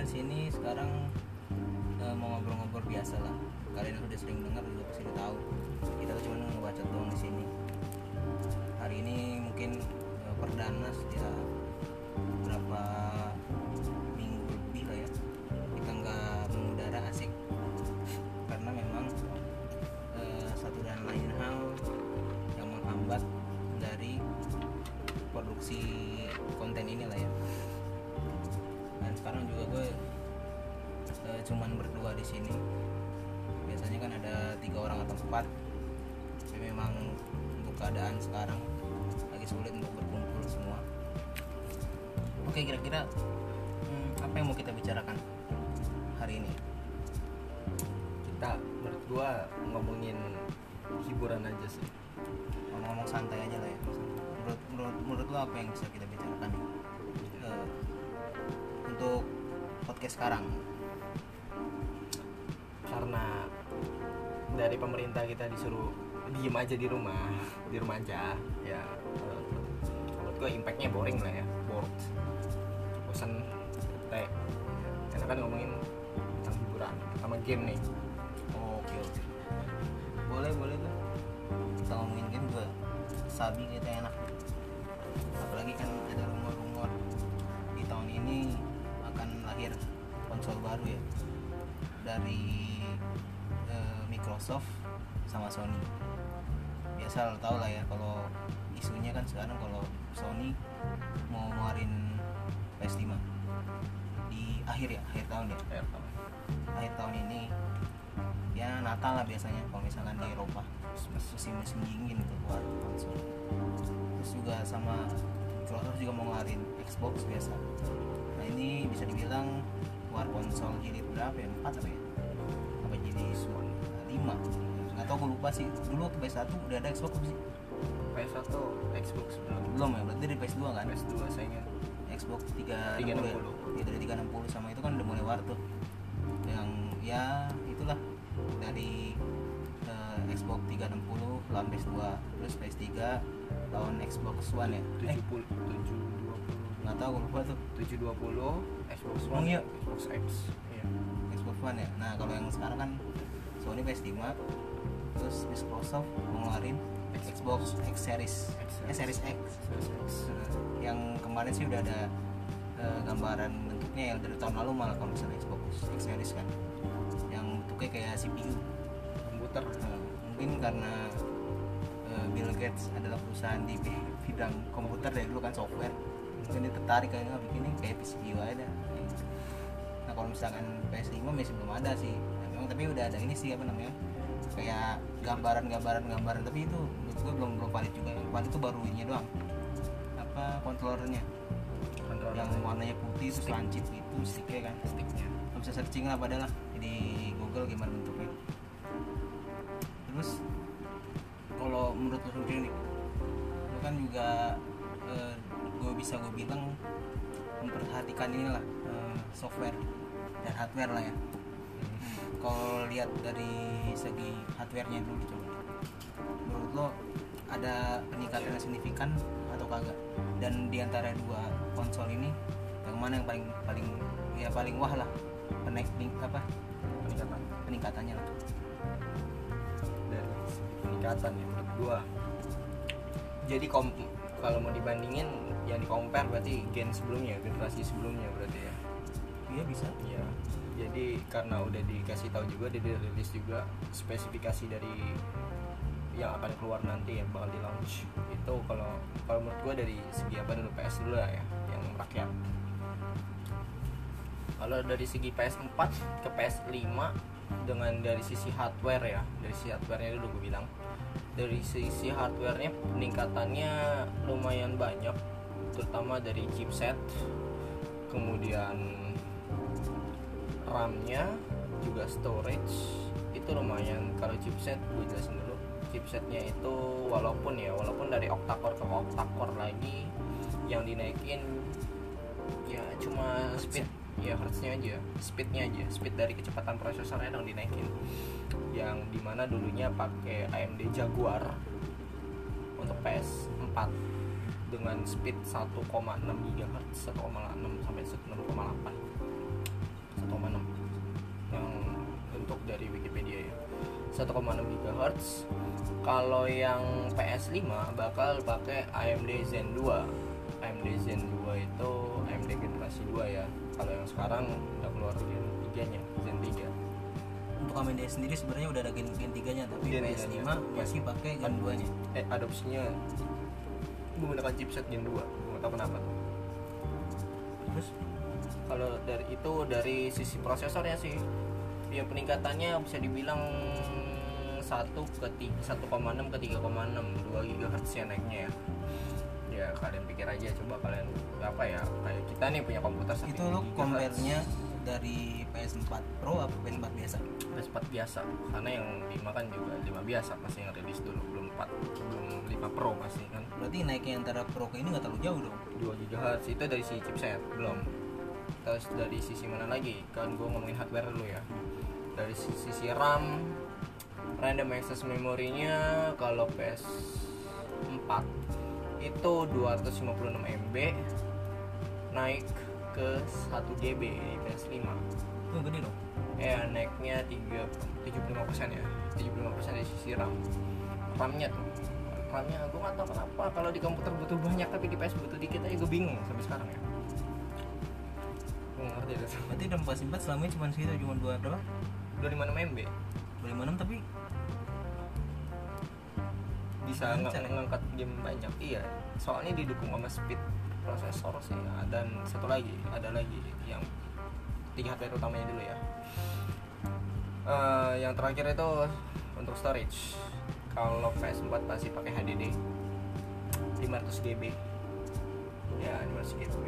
di sini sekarang eh, mau ngobrol-ngobrol biasa lah. Kalian udah sering dengar juga pasti udah tahu. Kita cuma ngebaca doang di sini. Hari ini mungkin eh, perdana sejak berapa minggu lebih lah ya. Kita nggak mengudara asik. Karena memang eh, satu dan lain hal yang menghambat dari produksi cuman berdua di sini. Biasanya kan ada tiga orang atau empat. Tapi memang untuk keadaan sekarang lagi sulit untuk berkumpul semua. Oke kira-kira hmm, apa yang mau kita bicarakan hari ini? Kita gua ngomongin hiburan aja sih. Ngomong-ngomong santai aja lah ya. Menurut menurut menurut lo apa yang bisa kita bicarakan? Eh, untuk podcast sekarang dari pemerintah kita disuruh diem aja di rumah di rumah aja ya. Menurut gua impactnya boring lah ya bored. Bosan teh karena kan ngomongin tentang hiburan sama game nih. Oke oke. Boleh boleh tuh kita ngomongin game juga. Sabi kita enak. Apalagi kan ada rumor-rumor di tahun ini akan lahir konsol baru ya dari eh, Microsoft sama Sony. Biasa lo tau lah ya kalau isunya kan sekarang kalau Sony mau ngeluarin PS5 di akhir ya akhir tahun ya? Ya akhir tahun ini ya Natal lah biasanya kalau misalkan di Eropa. Musim-musim dingin itu keluar konsol. Terus juga sama Microsoft juga mau ngeluarin Xbox biasa. Nah ini bisa dibilang keluar konsol jilid berapa ya? Empat apa ya? Apa jadi lima. Nggak tahu gue lupa sih. Dulu waktu PS1 udah ada Xbox sih? PS1 Xbox belum. Belum ya? Berarti dari PS2 kan? PS2 saya ingat. Xbox 360 360. ya? Ya, dari 360 sama itu kan udah mulai war tuh. Yang ya itulah. Dari eh, Xbox 360 lawan PS2 terus PS3 lawan Xbox One ya? Eh 70 720 nggak tahu gue lupa tuh. 720 Xbox Oh, One iya. Xbox X. Iya. Xbox One ya? Nah kalau yang sekarang kan Sony PS5 terus Microsoft ngeluarin Xbox X Series. Eh, Series X. Series X. Yang kemarin sih udah ada eh, gambaran bentuknya yang dari tahun lalu malah kalau misalnya Xbox X Series kan. Yang bentuknya kayak CPU komputer. Eh, mungkin karena eh, Bill Gates adalah perusahaan di bi- bidang komputer dari dulu kan software mungkin dia tertarik kayaknya bikinnya kayak CPU aja. Dah. nah kalau misalkan PS5 masih belum ada sih. Nah, memang tapi udah ada ini sih apa namanya kayak gambaran-gambaran gambaran tapi itu menurut gue belum belum valid juga. Yang valid itu baru ini doang. Apa controllernya controller yang warnanya putih terus lancip itu sticknya kan. Sticknya. Lo bisa searching lah padahal lah. Di Google gimana bentuknya. Terus kalau menurut lo sendiri nih lo kan juga gue bisa gue bilang memperhatikan inilah eh, software dan hardware lah ya. Kalau lihat dari segi hardwarenya dulu coba. Menurut lo ada peningkatan yang signifikan atau kagak? Dan di antara dua konsol ini yang mana yang paling paling ya paling wah lah penaik apa? Peningkatan. Peningkatannya lah. Dari peningkatan ya menurut gua. Jadi kom kalau mau dibandingin yang di compare berarti gen sebelumnya generasi sebelumnya berarti ya. Iya bisa. Iya. Jadi karena udah dikasih tahu juga, udah dirilis juga spesifikasi dari yang akan keluar nanti yang bakal di launch itu kalau kalau menurut gue dari segi apa dulu PS dulu lah ya yang rakyat. Kalau dari segi PS4 ke PS5 dengan dari sisi hardware ya dari sisi hardwarenya dulu gue bilang dari sisi hardwarenya peningkatannya lumayan banyak terutama dari chipset kemudian RAM-nya juga storage itu lumayan. Kalau chipset gue jelasin dulu chipsetnya itu walaupun ya walaupun dari octa-core ke octa-core lagi yang dinaikin ya cuma speed ya hertznya aja speednya aja speed dari kecepatan prosesornya dong dinaikin yang di mana dulunya pakai AMD Jaguar untuk PS4 dengan speed 1,6 GHz 1,6 sampai 1,8 1,6 yang untuk dari Wikipedia ya. 1,6 GHz kalau yang PS5 bakal pakai AMD Zen 2 AMD Zen 2 itu AMD generasi 2 ya. Kalau yang sekarang udah keluar Zen 3 nya Zen 3 untuk AMD sendiri sebenarnya udah ada gen, gen 3 nya tapi Gen PS5 tiganya. masih pakai gen 2 nya eh adopsinya. Menggunakan chipset Gen 2 nggak tahu kenapa tuh. Terus? Kalau dari itu dari sisi prosesornya sih ya peningkatannya bisa dibilang 1 ke 1,6 ke 3,6 2 GHz ya naiknya ya. Ya kalian pikir aja coba kalian apa ya kayak kita nih punya komputer itu lo compare-nya dari PS4 Pro apa PS4 biasa? PS4 biasa. Karena yang 5 kan juga 5 biasa pasti yang rilis dulu. Belum 4 belum 5 Pro pasti kan. Berarti naiknya antara Pro ke ini nggak terlalu jauh dong? 2 GHz itu dari sisi chipset belum. Terus dari sisi mana lagi? Kan gue ngomongin hardware dulu ya. Dari si- sisi RAM random access memorinya kalau PS4 itu 256 MB naik ke 1 GB di PS5 oh gede dong. Ya naiknya 3 75% ya. 75% dari sisi RAM. RAM-nya tuh. RAM-nya gue gak tau kenapa. Kalau di komputer butuh banyak tapi di PS butuh dikit aja gue bingung sampai sekarang ya. Gue nggak ngerti deh berarti dalam PS4 selama ini cuma segitu cuma dua berapa 256 MB 256 tapi bisa Lancar ya? ngangkat game banyak. Iya soalnya didukung sama speed prosesor sih. Ya. dan satu lagi ada lagi yang tiga hardware utamanya dulu ya. Eh, yang terakhir itu untuk storage. Kalau PS4 pasti pakai HDD 500 GB ya 500 GB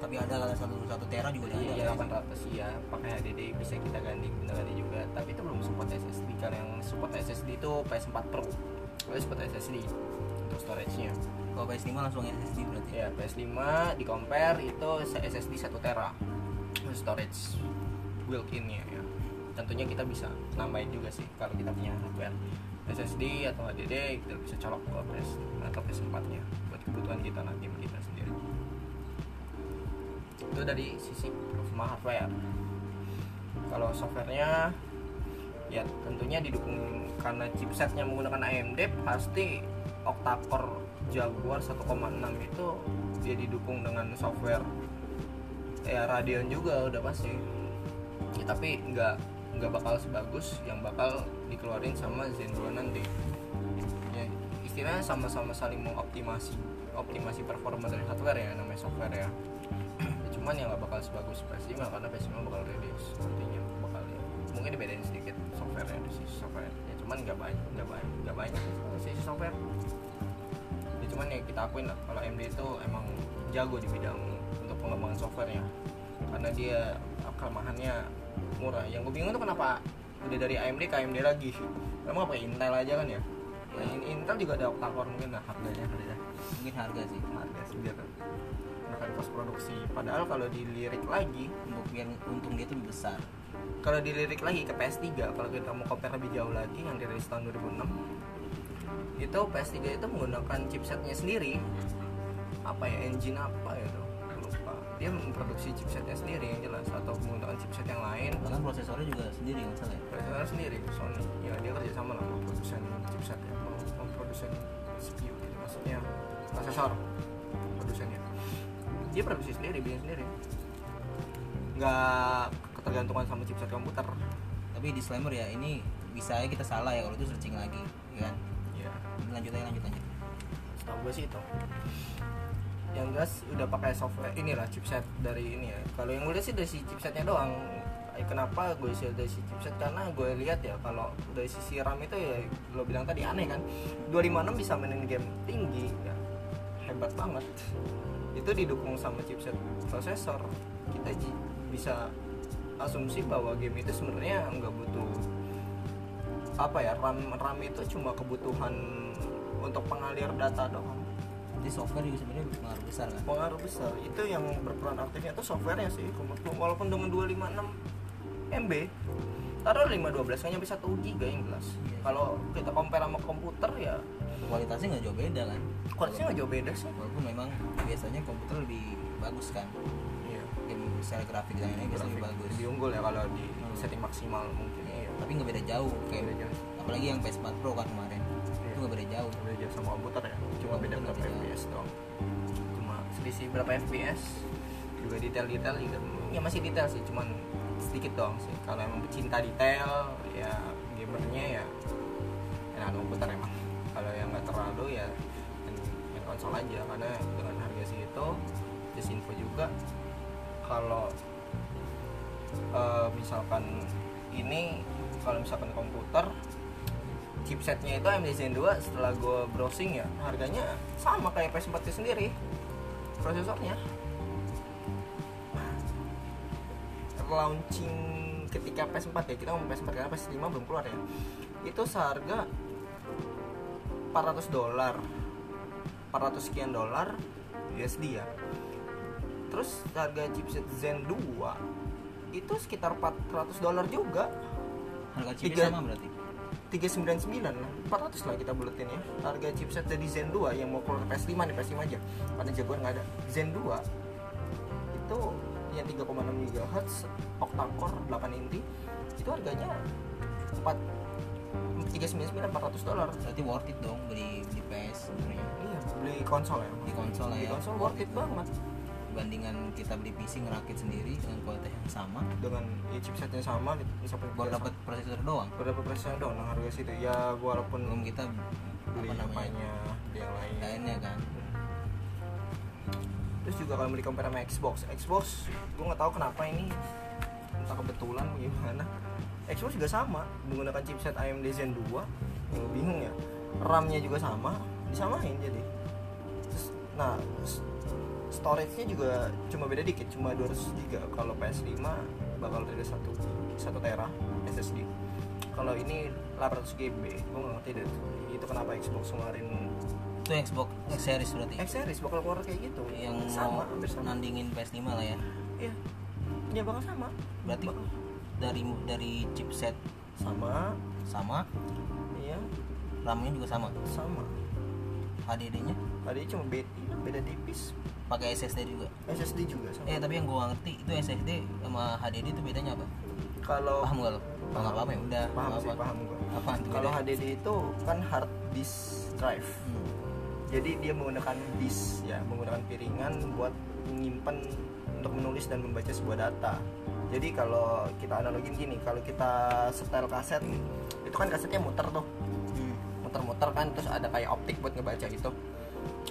tapi ada kalau satu satu tera juga udah iya ada 800 iya pakai HDD bisa kita ganti kita ganti juga. Tapi itu belum support SSD karena yang support SSD itu PS4 Pro. Kalau support SSD untuk storage nya kalau PS5 langsung SSD berarti? Ya PS5 di compare itu SSD 1 tera storage built in nya ya. Tentunya kita bisa nambahin juga sih kalau kita punya hardware SSD atau HDD kita bisa colok ke PS atau PS4 nya buat kebutuhan kita nanti kita sendiri. Itu dari sisi performa hardware. Kalau softwarenya ya tentunya didukung karena chipsetnya menggunakan AMD pasti octa-core Jaguar 1,6 itu dia didukung dengan software ya Radeon juga udah pasti. Ya, tapi nggak nggak bakal sebagus yang bakal dikeluarin sama Zen 2 nanti. Ya, istilahnya sama-sama saling mengoptimasi optimasi performa dari hardware ya namanya software ya. Ya, cuman yang nggak bakal sebagus PS5 karena PS5 bakal rilis nantinya bakal ya. mungkin dibedain sedikit software ya dari sisi software. Ya cuman nggak banyak nggak banyak nggak banyak sisi software. Ya cuman ya kita akuin lah kalau AMD itu emang jago di bidang pengembangan softwarenya. Karena dia kelemahannya murah. Yang gue bingung tuh kenapa udah dari AMD ke AMD lagi emang apa Intel aja kan ya? Nah, in- Intel juga ada octa-core mungkin lah. Harganya kali ya mungkin harga sih harga segitu. Bahkan cost produksi. Padahal kalau dilirik lagi untuk biar untung dia lebih besar. kalau dilirik lagi ke PS3 kalau kita mau compare lebih jauh lagi yang dirilis tahun 2006 itu PS3 itu menggunakan chipsetnya sendiri. Apa ya engine apa ya lupa dia memproduksi chipsetnya sendiri yang jelas atau menggunakan chipset yang lain. Bahkan prosesornya juga sendiri nggak salah ya? Prosesor sendiri Sony ya dia kerja sama lah sama produsen chipset ya sama produsen CPU gitu maksudnya prosesor produsennya. Dia produksi sendiri bikin sendiri. Nggak ketergantungan sama chipset komputer. Tapi disclaimer ya ini bisa aja kita salah ya kalau itu searching lagi ya kan? Ya lanjut aja lanjut lanjut. Setahu gue sih itu yang jelas udah pakai software inilah chipset dari ini ya. Kalau yang lihat sih dari si chipsetnya doang. Eh, kenapa gue sih dari si chipset? Karena gue lihat ya kalau dari sisi RAM itu ya lo bilang tadi aneh kan? 256 bisa mainin game tinggi ya hebat banget. Itu didukung sama chipset prosesor. Kita bisa asumsi bahwa game itu sebenarnya nggak butuh apa ya RAM RAM itu cuma kebutuhan untuk pengalir data doang jadi software juga sebenarnya berpengaruh besar kan? Pengaruh besar. Itu yang berperan aktifnya. Itu softwarenya sih. Walaupun dengan 256 MB taruh 512 hanya bisa 1 giga yang jelas Iya. kalau kita compare sama komputer ya kualitasnya nggak jauh beda kan? Kualitasnya nggak jauh beda sih. walaupun memang biasanya komputer lebih bagus kan? Iya. Game secara grafik dan lain-lain biasanya lebih bagus. Lebih unggul ya kalau di Hmm. setting maksimal mungkin. Iya tapi nggak beda jauh kayak Beda jauh. apalagi yang PS4 Pro kan kemarin. Itu nggak beda jauh. Beda sama komputer ya cuma beda berapa fps dong. Cuma selisih berapa fps juga detail-detail juga ya masih detail sih cuman sedikit doang sih. Kalau emang pecinta detail ya gamernya ya enak komputer emang. Kalau yang nggak terlalu ya main, konsol aja. Karena dengan harga segitu just info juga kalau eh, misalkan ini kalau misalkan komputer chipsetnya itu AMD Zen 2 setelah gue browsing ya harganya sama kayak PS4 itu sendiri prosesornya. Launching ketika PS4 ya kita ngomong PS4 karena PS5 belum keluar ya itu seharga 400 dolar 400 sekian dolar USD ya. Terus harga chipset Zen 2 itu sekitar 400 dolar juga. Harga chipnya Tiga- sama berarti 399 lah. 400 lah kita buletin ya. Harga chipset dari Zen 2 yang mau keluar PS5 nih PS5 aja. Karena jagoan nggak ada. Zen 2 itu yang 3,6 GHz octa-core 8 inti itu harganya 4 399 400 dolar. Berarti worth it dong beli beli PS sebenarnya. Iya beli konsol ya. Di konsol lah beli ya konsol worth it banget dibandingkan kita beli PC ngerakit sendiri dengan kualitas yang sama. Dengan ya, chipsetnya sama baru dapat prosesor doang. Baru dapat presnya dong nah harga situ. Ya walaupun belum kita beli apa namanya yang lain. lainnya kan. Terus juga kalau beli compare sama Xbox Xbox gue nggak tahu kenapa ini entah kebetulan gimana. Xbox juga sama menggunakan chipset AMD Zen 2 yang bingung ya. RAM-nya juga sama disamain jadi. Terus, nah storage-nya juga cuma beda dikit cuma 200 GB kalau PS5 bakal ada satu satu tera SSD kalau ini 800 GB gue nggak ngerti deh itu kenapa Xbox kemarin itu Xbox X series berarti? X series bakal keluar kayak gitu. Yang sama hampir sama. nandingin PS5 lah ya? Iya. Ya bakal sama. berarti Bakal. dari dari chipset? Sama. sama. Iya, RAM-nya juga sama? Sama. HDD-nya Tadi cuma beda, beda tipis. pakai SSD juga SSD juga sama. eh tapi yang gua ngerti itu SSD sama HDD itu bedanya apa Kalau paham gak lo kalau nggak paham ya udah paham nggak sih, apa paham gua. tuh Kalau? HDD itu kan hard disk drive. Hmm. Jadi dia menggunakan disk ya, menggunakan piringan buat menyimpan untuk menulis dan membaca sebuah data. Jadi kalau kita analogin gini, kalau kita setel kaset, itu kan kasetnya muter tuh. Hmm. muter-muter kan terus ada kayak optik buat ngebaca gitu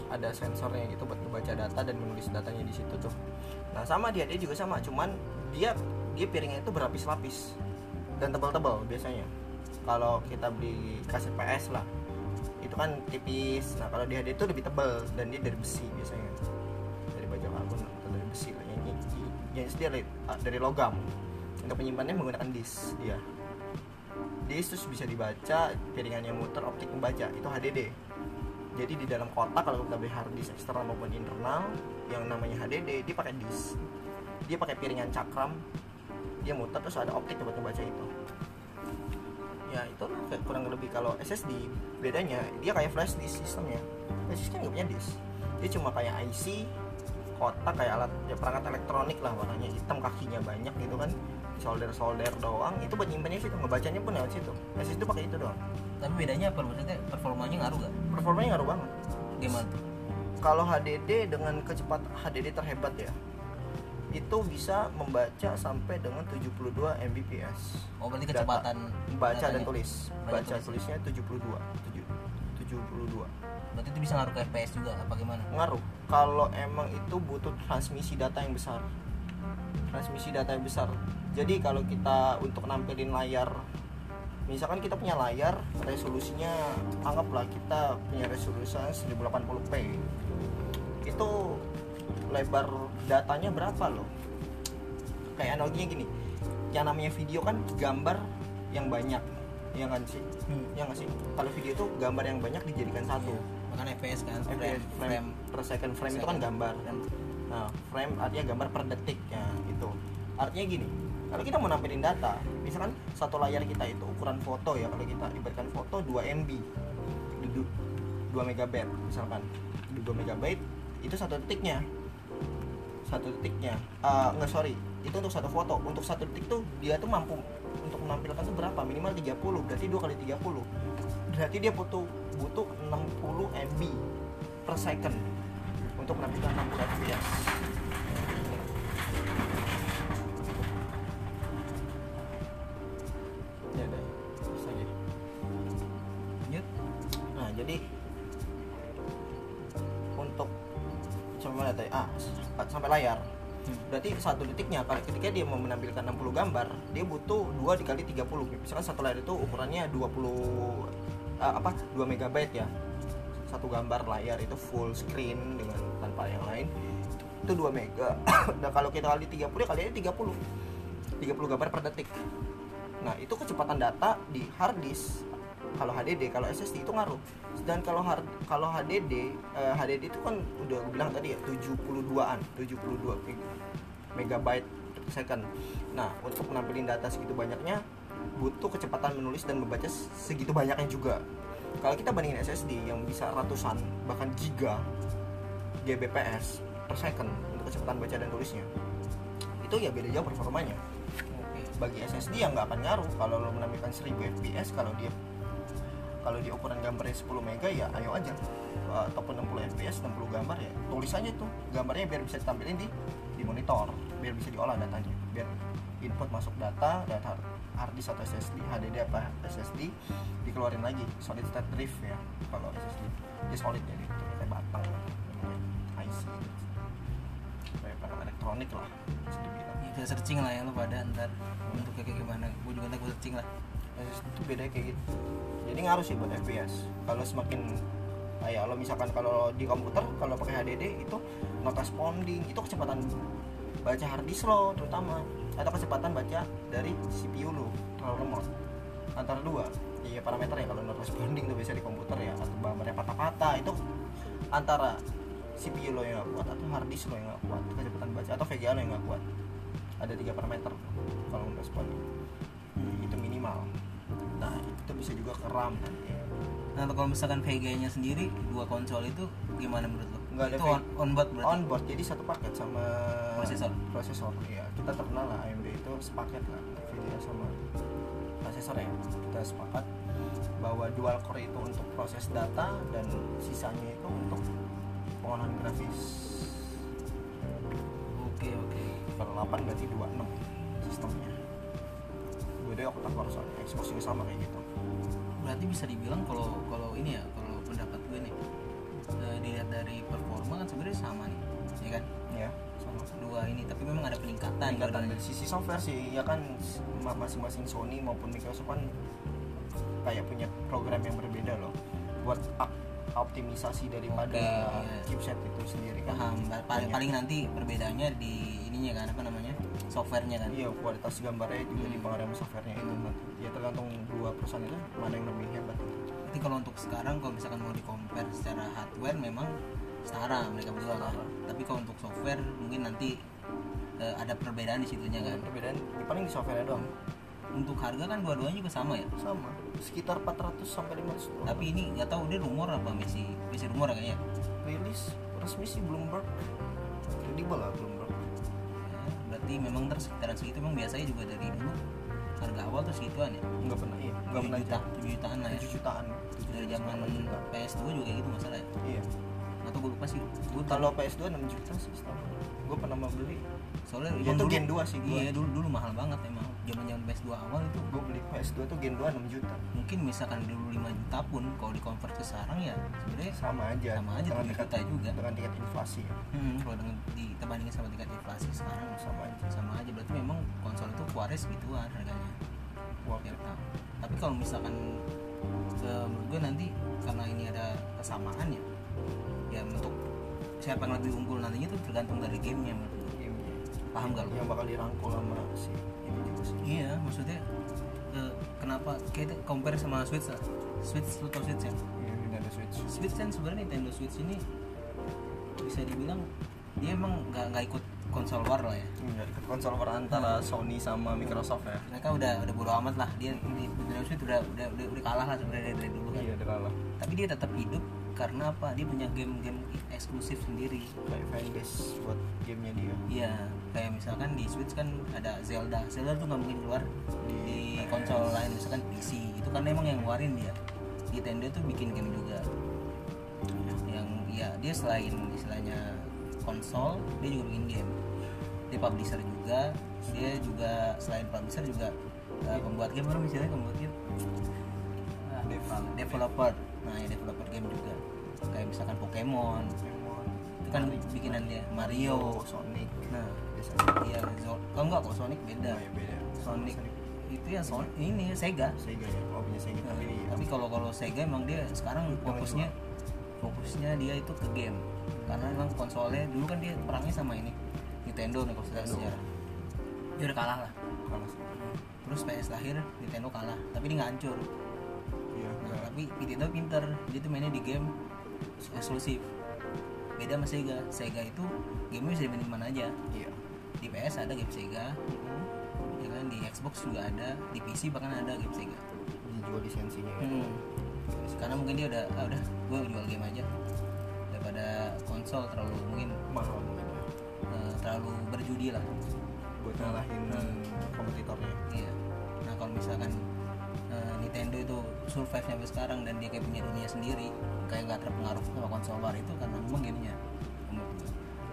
ada sensornya gitu buat ngebaca data dan menulis datanya di situ tuh. Nah sama dia dia juga sama cuman dia dia piringnya itu berlapis-lapis dan tebal-tebal biasanya. Kalau kita beli kaset PS lah itu kan tipis. Nah kalau di HD itu lebih tebal dan dia dari besi biasanya. Dari baja karbon atau dari besi lah yang jenis dia dari logam. Untuk penyimpanannya menggunakan disk dia. Disk terus bisa dibaca piringannya muter optik membaca itu HDD jadi di dalam kotak kalau kita beli hard disk eksternal maupun internal yang namanya HDD dia pakai disk. Dia pakai piringan cakram. Dia muter terus ada optik buat membaca itu. Ya itu kayak kurang lebih. Kalau SSD bedanya dia kayak flash disk sistemnya. Flash kan nggak punya disk. Dia cuma kayak IC kotak kayak alat ya perangkat elektronik lah warnanya hitam kakinya banyak gitu kan solder solder doang itu buat nyimpannya situ ngebacanya pun lewat situ. SSD pakai itu doang. Tapi bedanya apa? Maksudnya performanya ngaruh gak performanya ngaruh banget. Gimana? Kalau HDD dengan kecepatan HDD terhebat ya itu bisa membaca sampai dengan 72 Mbps. Oh berarti Data. kecepatan baca dan datanya. tulis. Baca baca tulis. tulisnya 72 7 72 berarti itu bisa ngaruh ke FPS juga apa gimana? Ngaruh. Kalau emang itu butuh transmisi data yang besar. Transmisi data yang besar jadi kalau kita untuk nampilin layar misalkan kita punya layar resolusinya anggaplah kita punya resolusi 1080p itu lebar datanya berapa loh? Kayak analoginya gini yang namanya video kan gambar yang banyak ya kan sih? Hmm. ya nggak sih? Kalau video itu gambar yang banyak dijadikan satu. Makanya FPS kan FPS, frame, frame, per second frame itu kan second. gambar. Frame. nah frame artinya gambar per detik ya itu artinya gini kalau kita mau nampilin data. Misalkan satu layar kita itu ukuran foto ya kalau kita ibaratkan foto 2 MB du- 2 megabyte misalkan. Di 2 megabyte itu satu detiknya. Satu detiknya. Eh, nggak sorry. Itu untuk satu foto. Untuk satu detik tuh dia tuh mampu untuk menampilkan tuh berapa minimal 30 berarti dua kali 30 berarti dia butuh butuh 60 MB per second untuk menampilkan 60 fps Berarti satu detiknya kalau ketika dia mau menampilkan 60 gambar, dia butuh 2 dikali 30. Misalkan satu layar itu ukurannya 20 ah, apa? 2 megabyte ya. Satu gambar layar itu full screen dengan tanpa yang lain. Itu 2 mega. nah, kalau kita kali 30 ya kali 30. 30 gambar per detik. Nah, itu kecepatan data di hard disk kalau HDD kalau SSD itu ngaruh dan kalau hard kalau HDD eh, HDD itu kan udah gue bilang tadi ya 72an 72 meg- megabyte per second. Nah untuk menampilin data segitu banyaknya butuh kecepatan menulis dan membaca segitu banyaknya juga. Kalau kita bandingin SSD yang bisa ratusan bahkan giga GBps per second untuk kecepatan baca dan tulisnya itu ya beda jauh performanya. Oke. Bagi SSD yang nggak akan ngaruh. Kalau lo menampilkan 1000 fps kalau dia kalau di ukuran gambarnya 10 mega ya ayo aja. Ataupun 60 fps 60 gambar ya tulis aja tuh gambarnya biar bisa ditampilin di di monitor biar bisa diolah datanya biar input masuk data data hard disk atau SSD HDD apa SSD dikeluarin lagi solid state drive ya kalau SSD dia solid ya gitu. Kayak batang IC kayak perangkat elektronik lah bisa dibilang. Ya, bisa searching lah ya lo pada ntar bentuknya kayak gimana. Gue juga ntar gue searching lah. SSD itu beda kayak gitu. Jadi ngaruh sih buat FPS kalau semakin kayak lo misalkan kalau di komputer kalau pakai HDD itu not responding itu kecepatan baca hard disk lo terutama. Atau kecepatan baca dari CPU lo terlalu lemot. Antara dua. Iya parameter ya kalau not responding tuh biasa di komputer ya atau gambarnya patah-patah itu antara CPU lo yang gak kuat atau hard disk lo yang gak kuat kecepatan baca atau VGA lo yang gak kuat. Ada tiga parameter kalau not responding itu minimal. Nah itu bisa juga ke RAM nanti nah kalau misalkan VGA-nya sendiri dua konsol itu gimana menurut lo? Nggak ada itu on, on board berarti? On board jadi satu paket sama Prosesor. prosesor ya kita terkenal lah AMD itu sepaket lah VGA sama prosesor ya. Kita sepakat bahwa dual core itu untuk proses data dan sisanya itu untuk pengolahan grafis. Oke oke. Kalau 8 berarti 26 sistemnya. Gue deh octa core soalnya Xbox juga sama kayak gitu berarti bisa dibilang kalau kalau ini ya kalau pendapat gue nih eh, dilihat dari performa kan sebenarnya sama nih ya kan? Ya sama dua ini tapi memang ada peningkatan peningkatan dari sisi software sih ya kan ma- masing-masing Sony maupun Microsoft kan kayak punya program yang berbeda loh buat up- optimisasi daripada Oke, iya. chipset itu sendiri kan. Paham paling paling nanti perbedaannya di ininya kan apa namanya softwarenya kan iya kualitas gambarnya juga Hmm. dipengaruhi sama softwarenya itu nanti ya tergantung dua perusahaan itu mana yang lebih hebat Berarti kalau untuk sekarang kalau misalkan mau di compare secara hardware memang setara mereka berdua kan. Setara. Tapi kalau untuk software mungkin nanti eh, ada perbedaan di situnya kan. perbedaan di paling di software doang Untuk harga kan dua-duanya juga sama ya. sama sekitar 400 sampai 500 dolar. Tapi ini nggak tahu dia rumor apa masih masih rumor ya kayaknya. rilis resmi sih Bloomberg kredibel lah Bloomberg Ya, berarti memang ntar sekitaran segitu memang biasanya juga dari dulu harga awal tuh segituan ya. nggak pernah iya nggak 7 pernah juta, 7 jutaan lah ya. 7 jutaan Dari zaman 7 juta. PS2 juga kayak gitu masalah ya. iya Atau gue lupa sih. Gue kalau PS2 6 juta sih setahu gue pernah mau beli. Soalnya Itu zaman dulu- Gen 2 sih. Iya, dulu dulu mahal banget emang. Zaman-zaman PS2 awal itu. Gue beli PS2 tuh Gen 2 6 juta. Mungkin misalkan dulu 5 juta pun kalau di convert ke sekarang ya sebenarnya sama aja. Sama aja, dengan 7 tingkat juta juga. dengan tingkat inflasi ya. Hmm, kalau dengan ditebandingin sama tingkat inflasi sekarang sama aja. sama aja. Berarti memang konsol itu keluarin segituan harganya. Tahun. Tapi kalau misalkan eh, menurut gue nanti karena ini ada kesamaan ya ya untuk siapa yang lebih unggul nantinya itu tergantung dari gamenya Gamenya. paham gak lu? yang bakal dirangkul sama si ini juga sih. Iya maksudnya eh, kenapa? Kita compare sama Switch lah. Switch lu tau Switch ya? Iya, Nintendo Switch. Switch kan sebenarnya Nintendo Switch ini bisa dibilang dia emang nggak nggak ikut konsol war lah ya. Enggak ikut konsol war antara Sony sama Microsoft ya. Mereka udah udah bodo amat lah. Dia di Nintendo Switch udah udah udah, udah kalah lah sebenarnya dari, dari dulu kan. Iya udah kalah. Tapi dia tetap hidup karena apa dia punya game-game eksklusif sendiri kayak fanbase buat gamenya dia Iya, kayak misalkan di Switch kan ada Zelda. Zelda tuh nggak mungkin keluar di, Di konsol lain, misalkan PC. Itu kan emang yang ngeluarin dia. Nintendo tuh bikin game juga. Yang ya dia selain istilahnya konsol, dia juga bikin game. Dia publisher juga. Dia juga selain publisher juga uh, pembuat game apa misalnya pembuat game. Dev- developer. Nah, ya developer game juga. Kayak misalkan Pokemon, Pokemon itu kan bikinan dia Mario. Sonic Nah, biasanya Iya, oh enggak kok Sonic beda. Oh, ya beda Sonic itu ya Sonic ini Sega. Sega ya oh punya Sega Nah, tapi tapi kalau kalau Sega emang dia sekarang fokusnya fokusnya dia itu ke game. Karena emang konsolnya dulu kan dia perangnya sama ini Nintendo nih kalau sejarah. Dia udah kalah lah. kalah. Terus PS lahir Nintendo kalah, tapi dia nggak hancur. Tapi Nintendo pinter, dia tuh mainnya di game eksklusif. Beda sama Sega. Sega itu game bisa dimainin mana aja. iya Di PS ada game Sega, ya kan di Xbox juga ada di PC bahkan ada game Sega dijual lisensinya ya. hmm. karena mungkin dia udah ah udah gue jual game aja daripada konsol terlalu mungkin mahal mungkin ya eh, terlalu berjudi lah buat ngalahin Hmm. kompetitornya iya nah kalau misalkan Nintendo itu survive sampai sekarang dan dia kayak punya dunia sendiri kayak nggak terpengaruh sama konsol luar itu karena memang gamenya.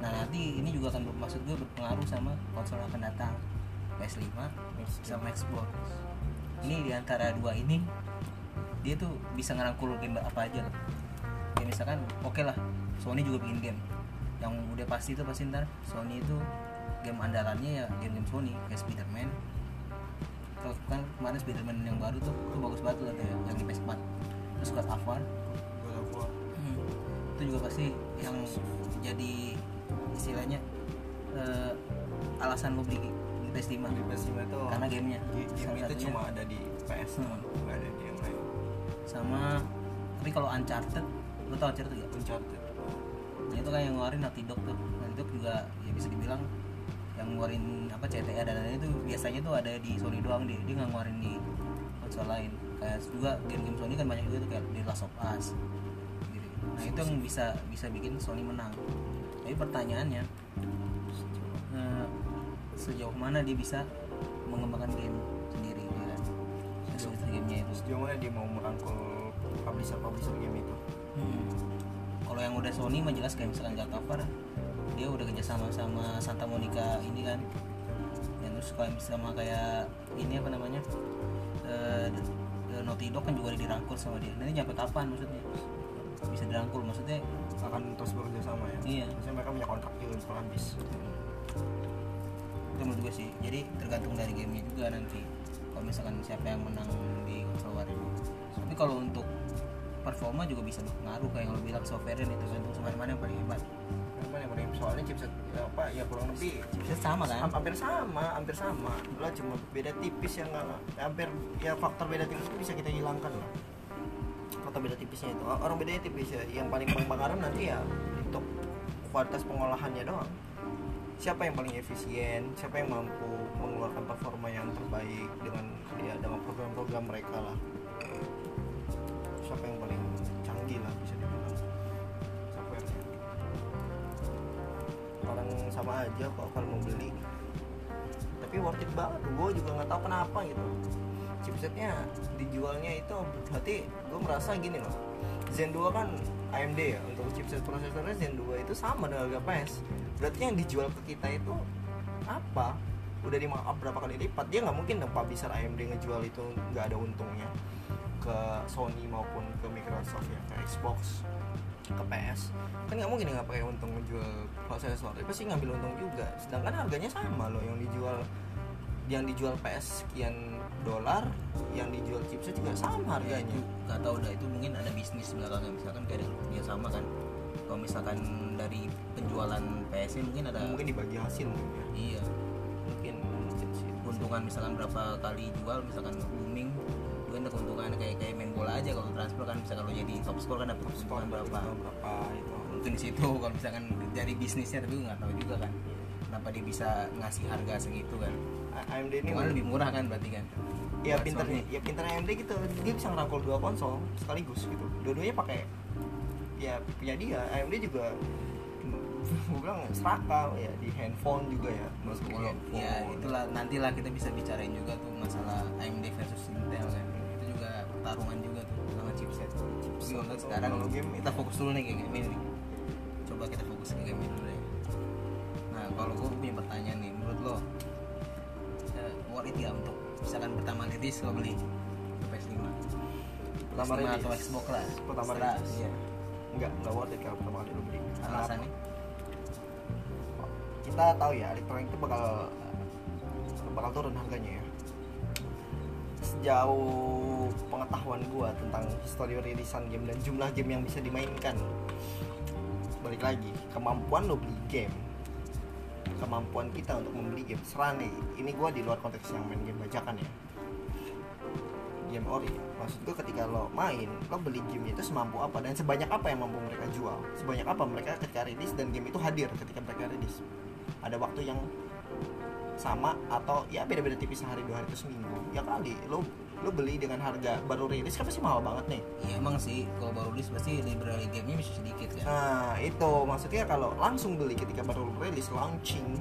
Nah nanti ini juga akan maksud gue berpengaruh sama konsol yang akan datang PS5 sama Xbox. Ini di antara dua ini dia tuh bisa ngerangkul game apa aja loh ya misalkan oke lah Sony juga bikin game. Yang udah pasti itu pasti ntar Sony itu game andalannya ya game-game Sony kayak Spiderman kan kemarin Spiderman yang baru tuh itu bagus banget tuh katanya, yang di PS4 terus God of War. God of War. itu juga pasti yang jadi istilahnya eh, alasan lo beli di PS5 di PS5 itu karena gamenya. Game Salah itu cuma ada di PS Hmm. nggak ada di yang lain. Sama tapi kalau Uncharted lo tau Uncharted gak? Uncharted. Nah itu kan yang ngeluarin Naughty Dog tuh. Naughty Dog juga ya bisa dibilang yang ngeluarin apa CTA dan lain-lain itu biasanya tuh ada di Sony doang dia dia nggak ngeluarin di konsol lain. Kayak juga game-game Sony kan banyak juga tuh kayak The Last of Us gitu. nah itu yang bisa bisa bikin Sony menang. Tapi pertanyaannya eh, sejauh mana dia bisa mengembangkan game sendiri ya kan? Eksklusif gamenya itu. Sejauh mana dia mau merangkul publisher publisher game itu? Hmm. Kalau yang udah Sony mah jelas kayak misalkan War dia udah kerjasama sama Santa Monica ini kan. Dan terus kalau sama kayak ini apa namanya? Eh, Naughty Dog kan juga udah dirangkul sama dia. Nanti nyampe kapan maksudnya? Bisa dirangkul maksudnya? akan terus bekerja sama ya Iya. maksudnya mereka punya kontrak juga untuk habis Itu menurut gue sih. Jadi tergantung dari gamenya juga nanti. Kalau misalkan siapa yang menang di konsol war ini. Tapi kalau untuk performa juga bisa berpengaruh kayak yang lo bilang software itu tergantung sama mana yang paling hebat. Soalnya chipset ya, apa ya kurang lebih Chipset sama kan? Ham- hampir sama hampir sama. Lah cuma beda tipis yang nggak hampir ya faktor beda tipis itu bisa kita hilangkan lah. Faktor beda tipisnya itu. Orang bedanya tipis ya yang paling berpengaruh nanti ya untuk kualitas pengolahannya doang. Siapa yang paling efisien siapa yang mampu mengeluarkan performa yang terbaik dengan ya dengan program-program mereka lah aja kok kalau mau beli. Tapi worth it banget. Gue juga nggak tahu kenapa gitu. Chipsetnya dijualnya itu berarti gue merasa gini loh. Zen 2 kan AMD ya untuk chipset prosesornya Zen 2 itu sama dengan harga PS berarti yang dijual ke kita itu apa? Udah di markup berapa kali lipat? Dia nggak mungkin dong publisher AMD ngejual itu nggak ada untungnya ke Sony maupun ke Microsoft ya ke Xbox ke PS kan nggak mungkin nggak pakai untung ngejual prosesor. Dia pasti ngambil untung juga. Sedangkan harganya sama loh yang dijual yang dijual PS sekian dolar yang dijual chipset juga sama Ya, harganya. Itu nggak tahu dah itu mungkin ada bisnis belakangnya. Misalkan kayak ada dia sama kan. Kalau misalkan dari penjualan PS mungkin ada mungkin dibagi hasil mungkin ya. Iya. Mungkin keuntungan misalkan berapa kali jual misalkan booming itu kan ada keuntungan kayak kayak main bola aja. Kalau transfer kan misalkan lo jadi top score kan dapat keuntungan berapa? berapa itu. Mungkin di situ kalau misalkan dari bisnisnya tapi nggak tahu juga kan. Kenapa dia bisa ngasih harga segitu kan? AMD ini Cuma lebih murah kan berarti kan? Ya Buat pinternya ya pinternya AMD gitu. Dia bisa ngerangkul dua konsol sekaligus gitu. Dua-duanya pakai ya punya dia. AMD juga gue bilang serakah. Ya di handphone juga ya. Masuk Kalau handphone. ya itulah. Nantilah kita bisa bicarain juga tuh masalah AMD versus Intel kan pertarungan juga tuh sama chipset. Tapi untuk sekarang Kalau game kita fokus dulu nih ke game ini. Coba kita fokus ke game ini dulu ya. Nah kalau gue punya pertanyaan nih, menurut lo eh, worth it ya untuk misalkan pertama rilis lo beli PS5 Pertama PS5 rilis. atau Xbox lah pertama rilis iya. enggak enggak worth it kalau pertama kali lu beli alasannya kita tahu ya elektronik itu bakal bakal turun harganya ya sejauh pengetahuan gua tentang histori rilisan game dan jumlah game yang bisa dimainkan. Balik lagi kemampuan lo beli game. Kemampuan kita untuk membeli game. Serah nih ini gua di luar konteks yang main game bajakan ya. Game ori. Maksud gue ketika lo main lo beli game itu semampu apa? Dan sebanyak apa yang mampu mereka jual? Sebanyak apa mereka ketika rilis dan game itu hadir ketika mereka rilis? Ada waktu yang sama atau ya beda-beda tipis sehari dua hari itu seminggu. Ya kali lo lo beli dengan harga baru rilis kan pasti mahal banget nih. Iya emang sih kalau baru rilis pasti library gamenya masih sedikit kan nah itu maksudnya kalau langsung beli ketika baru rilis launching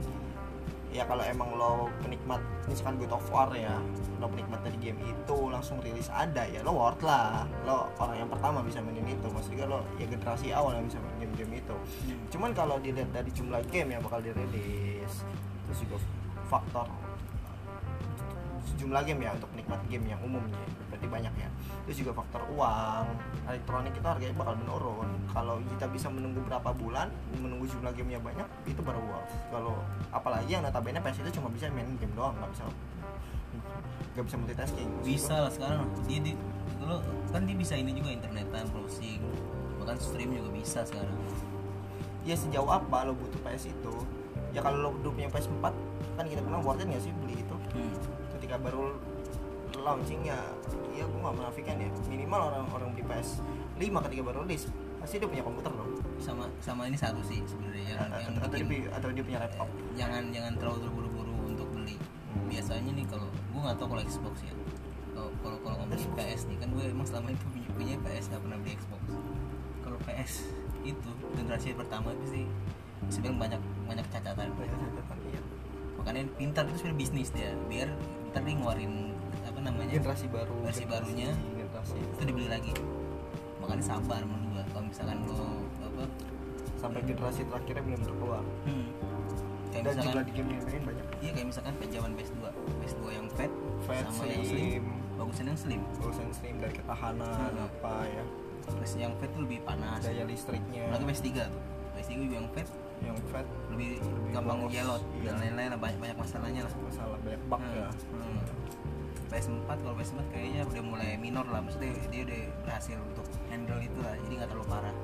ya kalau emang lo penikmat misalkan God of War ya lo penikmat dari game itu langsung rilis ada ya lo worth lah. Lo orang yang pertama bisa mainin itu maksudnya lo ya generasi awal yang bisa main game-game itu. Cuman kalau dilihat dari jumlah game yang bakal dirilis terus juga faktor jumlah game ya untuk penikmat game yang umumnya. Berarti banyak ya. Terus juga faktor uang elektronik itu harganya bakal menurun. Kalau kita bisa menunggu berapa bulan menunggu jumlah gamenya banyak itu baru worth. Kalau apalagi yang notabene PS itu cuma bisa main game doang nggak bisa nggak bisa multitasking. Bisa lah sekarang. Dia di lo kan dia bisa ini juga internetan browsing. Bahkan stream juga bisa sekarang. Ya sejauh apa lo butuh PS itu? Ya kalau lo udah punya PS4 kan kita bilang worth it nggak sih beli itu? Hmm. ketika baru launching ya ya gue nggak menafikan ya. Minimal orang-orang beli PS 5 ketika baru rilis pasti dia punya komputer dong. Sama sama ini satu sih sebenarnya yang, yang atau, atau dia, bikin- pu- atau dia punya laptop. Jangan jangan terlalu terburu-buru untuk beli. Hmm. biasanya nih kalau gue nggak tahu kalau Xbox ya. Kalau kalau kalau ngomongin. PS nih kan gue emang selama itu punya, punya PS nggak pernah beli Xbox. Kalau PS itu generasi pertama itu sih sebenarnya banyak banyak cacatan. Banyak catatan, iya. makanya pintar itu sebenarnya bisnis dia. Biar ntar dia ngeluarin apa namanya generasi baru generasi- barunya. generasi itu dibeli lagi. Makanya sabar menurut gua. Kalau misalkan lo apa sampai generasi terakhirnya benar-benar keluar. Hmm, kayak dan misalkan jumlah di game yang main banyak. Iya kayak misalkan zaman PS2 PS2 yang fat Fat, sama yang slim. Slim, bagusan yang slim. Urusan slim dari ketahanan Hmm. apa ya. Terus yang fat tuh lebih panas. Daya listriknya. Apalagi PS3 tuh. PS3 juga yang fat yang fat lebih, Lebih gampang jelot iya. dan lain-lain lah banyak banyak masalahnya lah. Masalah banyak bug Hmm, ya. Hmm. PS4 kalau PS4 kayaknya udah mulai minor lah. Maksudnya dia udah berhasil untuk handle itu lah jadi nggak terlalu parah.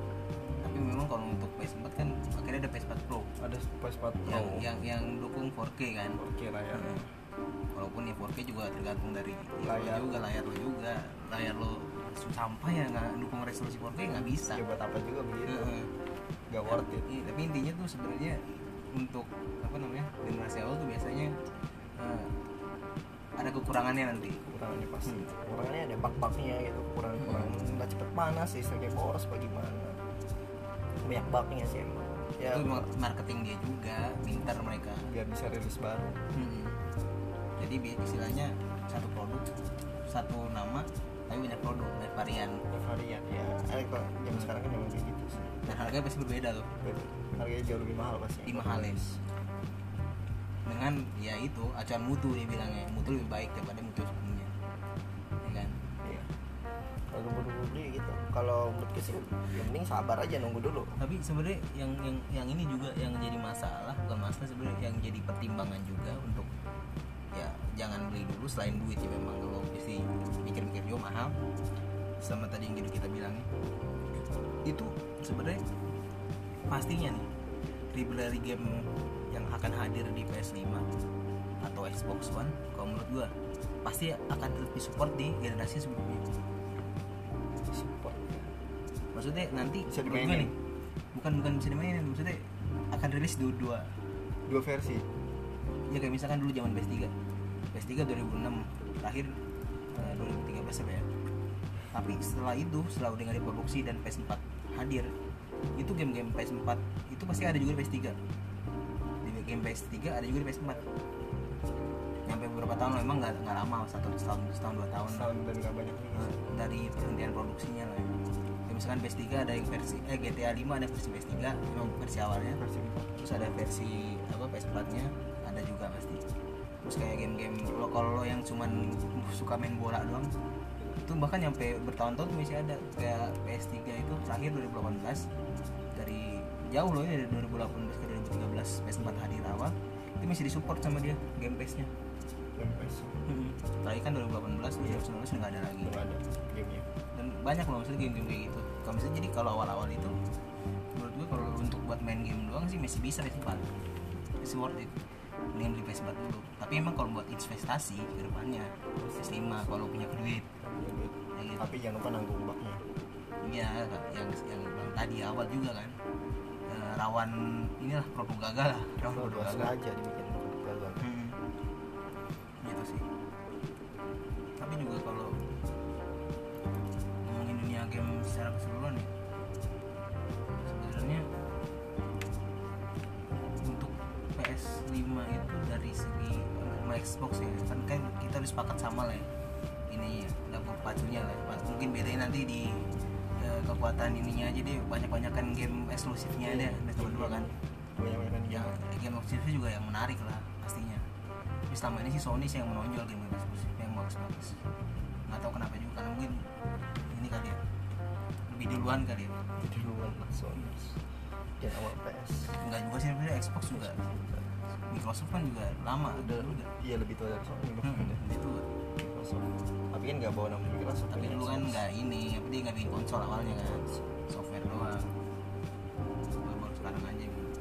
Tapi memang kalau untuk PS4 kan akhirnya ada PS4 Pro. Ada PS4 Pro. Yang yang yang dukung 4K kan. oke lah ya. Hmm. walaupun ya 4K juga tergantung dari Layar. layar juga layar lo juga. Layar lo sampai ya nggak dukung resolusi 4K nggak bisa. Ya buat apa juga begitu. Heeh. Gak worth it. Iya, tapi intinya tuh sebenarnya untuk apa namanya generasi awal tuh biasanya eh, ada kekurangannya nanti. Kekurangannya pasti. Hmm. kekurangannya ada bug-bugnya gitu. Kurang kurang nggak cepet panas listriknya boros bagaimana banyak bugnya sih emang. Ya. Itu marketing dia juga pintar mereka. Biar bisa rilis baru. Hmm. jadi istilahnya satu produk satu nama tapi banyak produk banyak varian. Varian ya elektro jam sekarang kan memang kayak gitu sih. Dan harganya pasti berbeda tuh. Beda. harganya jauh lebih mahal pasti. Lebih mahal, ya. dengan ya itu acuan mutu dia bilangnya. Mutu lebih baik daripada mutu sebelumnya. Ya kan? Iya. Kalau nunggu beli gitu. Kalau menurut sih yang penting sabar aja nunggu dulu. Tapi sebenarnya yang yang yang ini juga yang jadi masalah bukan masalah sebenarnya yang jadi pertimbangan juga untuk ya jangan beli dulu selain duit ya memang. Kalau mesti mikir-mikir juga mahal sama tadi yang kita bilangin itu sebenarnya pastinya nih library game yang akan hadir di PS5 atau Xbox One kalau menurut gua pasti akan lebih support di generasi sebelumnya. Support. Maksudnya nanti Bisa dimainin. nih bukan bukan bisa dimainin maksudnya akan rilis dua dua. Dua versi. Ya kayak misalkan dulu zaman PS3 PS3 2006 terakhir 2013 apa ya. Tapi setelah itu setelah udah nggak diproduksi dan PS4 hadir itu game-game PS4 itu pasti ada juga di PS3 di game PS3 ada juga di PS4 nyampe beberapa tahun loh, emang nggak nggak lama satu setahun setahun dua tahun. Sound dan nggak banyak Nah, dari perhentian produksinya lah ya. Kayak misalkan PS3 ada yang versi eh GTA 5 ada versi PS3 memang versi awalnya. Versi terus ada versi apa PS4 nya terus kayak game-game lo kalau lo yang cuman suka main bola doang itu bahkan nyampe bertahun-tahun tuh masih ada. Kayak PS3 itu terakhir 2018 dari jauh loh ini dari 2018 ke 2013 PS4 hadir awal itu masih disupport sama dia game PS nya dan PS terakhir kan 2018 2019 udah nggak ada lagi. Belum ada gamenya. Dan banyak loh maksudnya game-game kayak gitu. Kalau misalnya jadi kalau awal-awal itu menurut gue kalau untuk buat main game doang sih masih bisa PS4 masih worth it mendingan beli PS4 dulu. Tapi emang kalau buat investasi ke depannya PS5 kalau punya duit. Ya gitu. tapi jangan lupa nanggung baknya iya yang yang bilang tadi awal juga kan. Eh, rawan inilah produk gagal lah. Rawan produk gagal. sengaja dibikin gagal. Hmm. gitu sih. Tapi juga kalau ngomongin dunia game secara keseluruhan ya kita harus sepakat sama lah ya ini dapur pacunya lah mungkin bedanya nanti di eh, kekuatan ininya aja deh banyak-banyakan game eksklusifnya ada mereka berdua kan. Banyak banyak yang game eksklusif juga yang menarik lah pastinya. Tapi selama ini sih Sony sih yang menonjol game eksklusif yang bagus-bagus. Nggak tahu kenapa juga karena mungkin ini kali ya lebih duluan kali ya. Di duluan Sony. Dan awal PS nggak juga sih sebenarnya Xbox juga Microsoft kan juga lama udah juga iya lebih tua dari Sony hmm, lebih tua. Microsoft tapi kan nggak bawa nama Microsoft tapi kan dulu kan nggak ini apa dia nggak bikin konsol awalnya kan. Software doang. Baru baru sekarang aja gitu.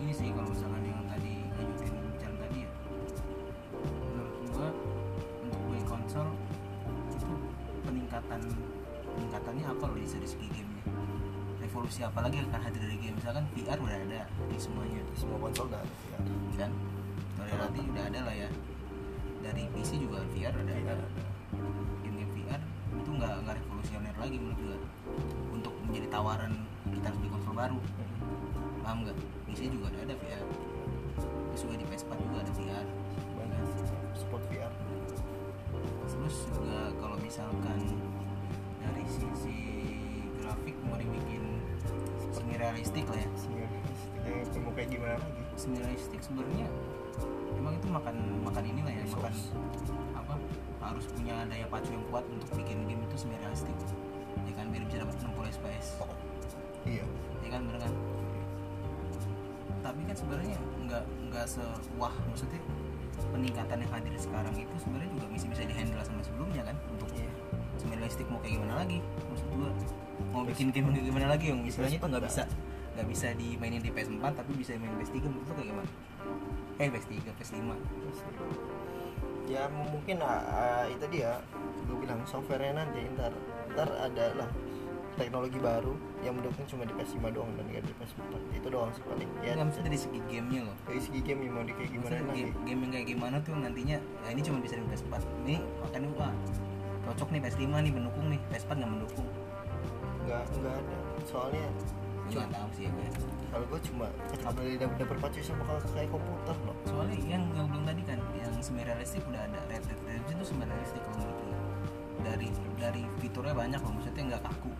Ini sih kalau misalkan yang tadi ngajutin bicara tadi ya. Menurut gua untuk beli konsol itu peningkatan peningkatannya apa loh dari segi gamenya? Revolusi apa lagi yang akan misalkan VR udah ada di semuanya semua konsol udah ada ya. kan nanti udah ada lah ya. Dari PC juga VR ada. VR ada. Game-game VR itu nggak nggak revolusioner lagi menurut gue untuk menjadi tawaran kita harus beli konsol baru. Paham nggak? PC juga ada, ada VR terus juga di PS4 juga ada VR banyak support VR terus juga kalau misalkan dari sisi grafik mau dibikin realistik lah ya. Sebenarnya mau kayak gimana lagi? Semi realistik sebenarnya emang itu makan makan ini lah ya makan apa harus punya daya pacu yang kuat untuk bikin game itu realistik ya kan biar bisa dapat 60 fps iya. Ya kan bener kan? Tapi kan sebenarnya nggak nggak sewah maksudnya peningkatan yang hadir sekarang itu sebenarnya juga masih bisa dihandle sama sebelumnya kan untuk realistik mau kayak gimana lagi? Maksud gua mau bikin game kayak gimana lagi? Yang istilahnya itu nggak bisa nggak bisa dimainin di PS4 tapi bisa main PS3 menurut lu kayak gimana? Eh PS3 PS5 ya mungkin ah, itu dia. Gue bilang softwarenya nanti ntar ntar ada lah teknologi baru yang mendukung cuma di PS5 doang dan nggak di PS4 itu doang sih paling. Ya nggak maksudnya dari segi gamenya loh. dari segi game yang mau di kayak gimana Maksudnya game, game yang kayak gimana tuh nantinya ya ini cuma bisa di PS4 ini makanya wah cocok nih PS5 nih mendukung nih. PS4 nggak mendukung? Nggak nggak ada. Soalnya nggak tahu sih ya gue. kalau gue cuma kabel udah udah berpacu sama kayak- kayak komputer loh soalnya yang gue belum tadi kan yang semi realistik udah ada. Red Dead Redemption itu semi realistik kalau menurut gue dari dari fiturnya banyak loh maksudnya nggak kaku.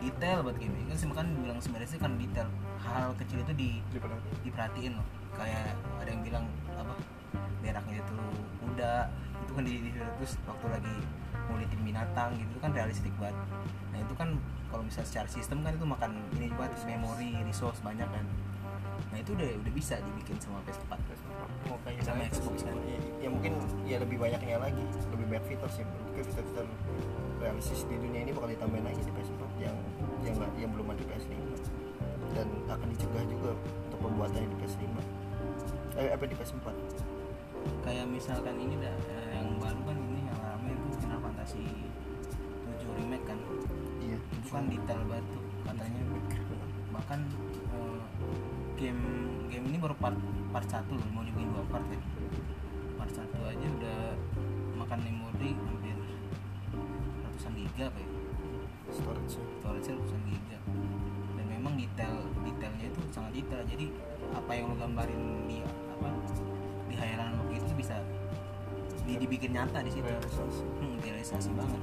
Detail buat game kan sih kan bilang semi realistik kan detail. Hal kecil itu di daripada diperhatiin loh. Kayak ada yang bilang apa beraknya itu kuda itu kan di, di terus waktu lagi ngulitin binatang gitu kan realistik banget. Nah itu kan kalau misalnya secara sistem kan itu makan ini banget memori resource banyak kan. Nah itu udah udah bisa dibikin sama PS4. Mau kayak Sama Xbox kan? ya, ya mungkin ya lebih banyaknya lagi lebih banyak fitur sih. Gue fitur-fitur realistis di dunia ini bakal ditambahin lagi di PS4 yang yang nggak- yang belum ada di PS5 dan akan dicegah juga untuk pembuatannya di PS5 eh apa di PS4 kayak misalkan ini dah eh, yang baru kan Fantasy 7 remake kan? Iya. Itu kan detail banget tuh katanya. Bahkan eh, game game ini baru part part satu loh mau dibikin dua part ya. Part satu aja udah makan memori hampir ratusan giga apa ya? Storage storage-nya ratusan giga. Dan memang detail detailnya itu sangat detail. Jadi apa yang lo gambarin di apa di hayalan lo itu bisa di, dibikin nyata di situ. Realisasi. Hmm, direalisasi banget.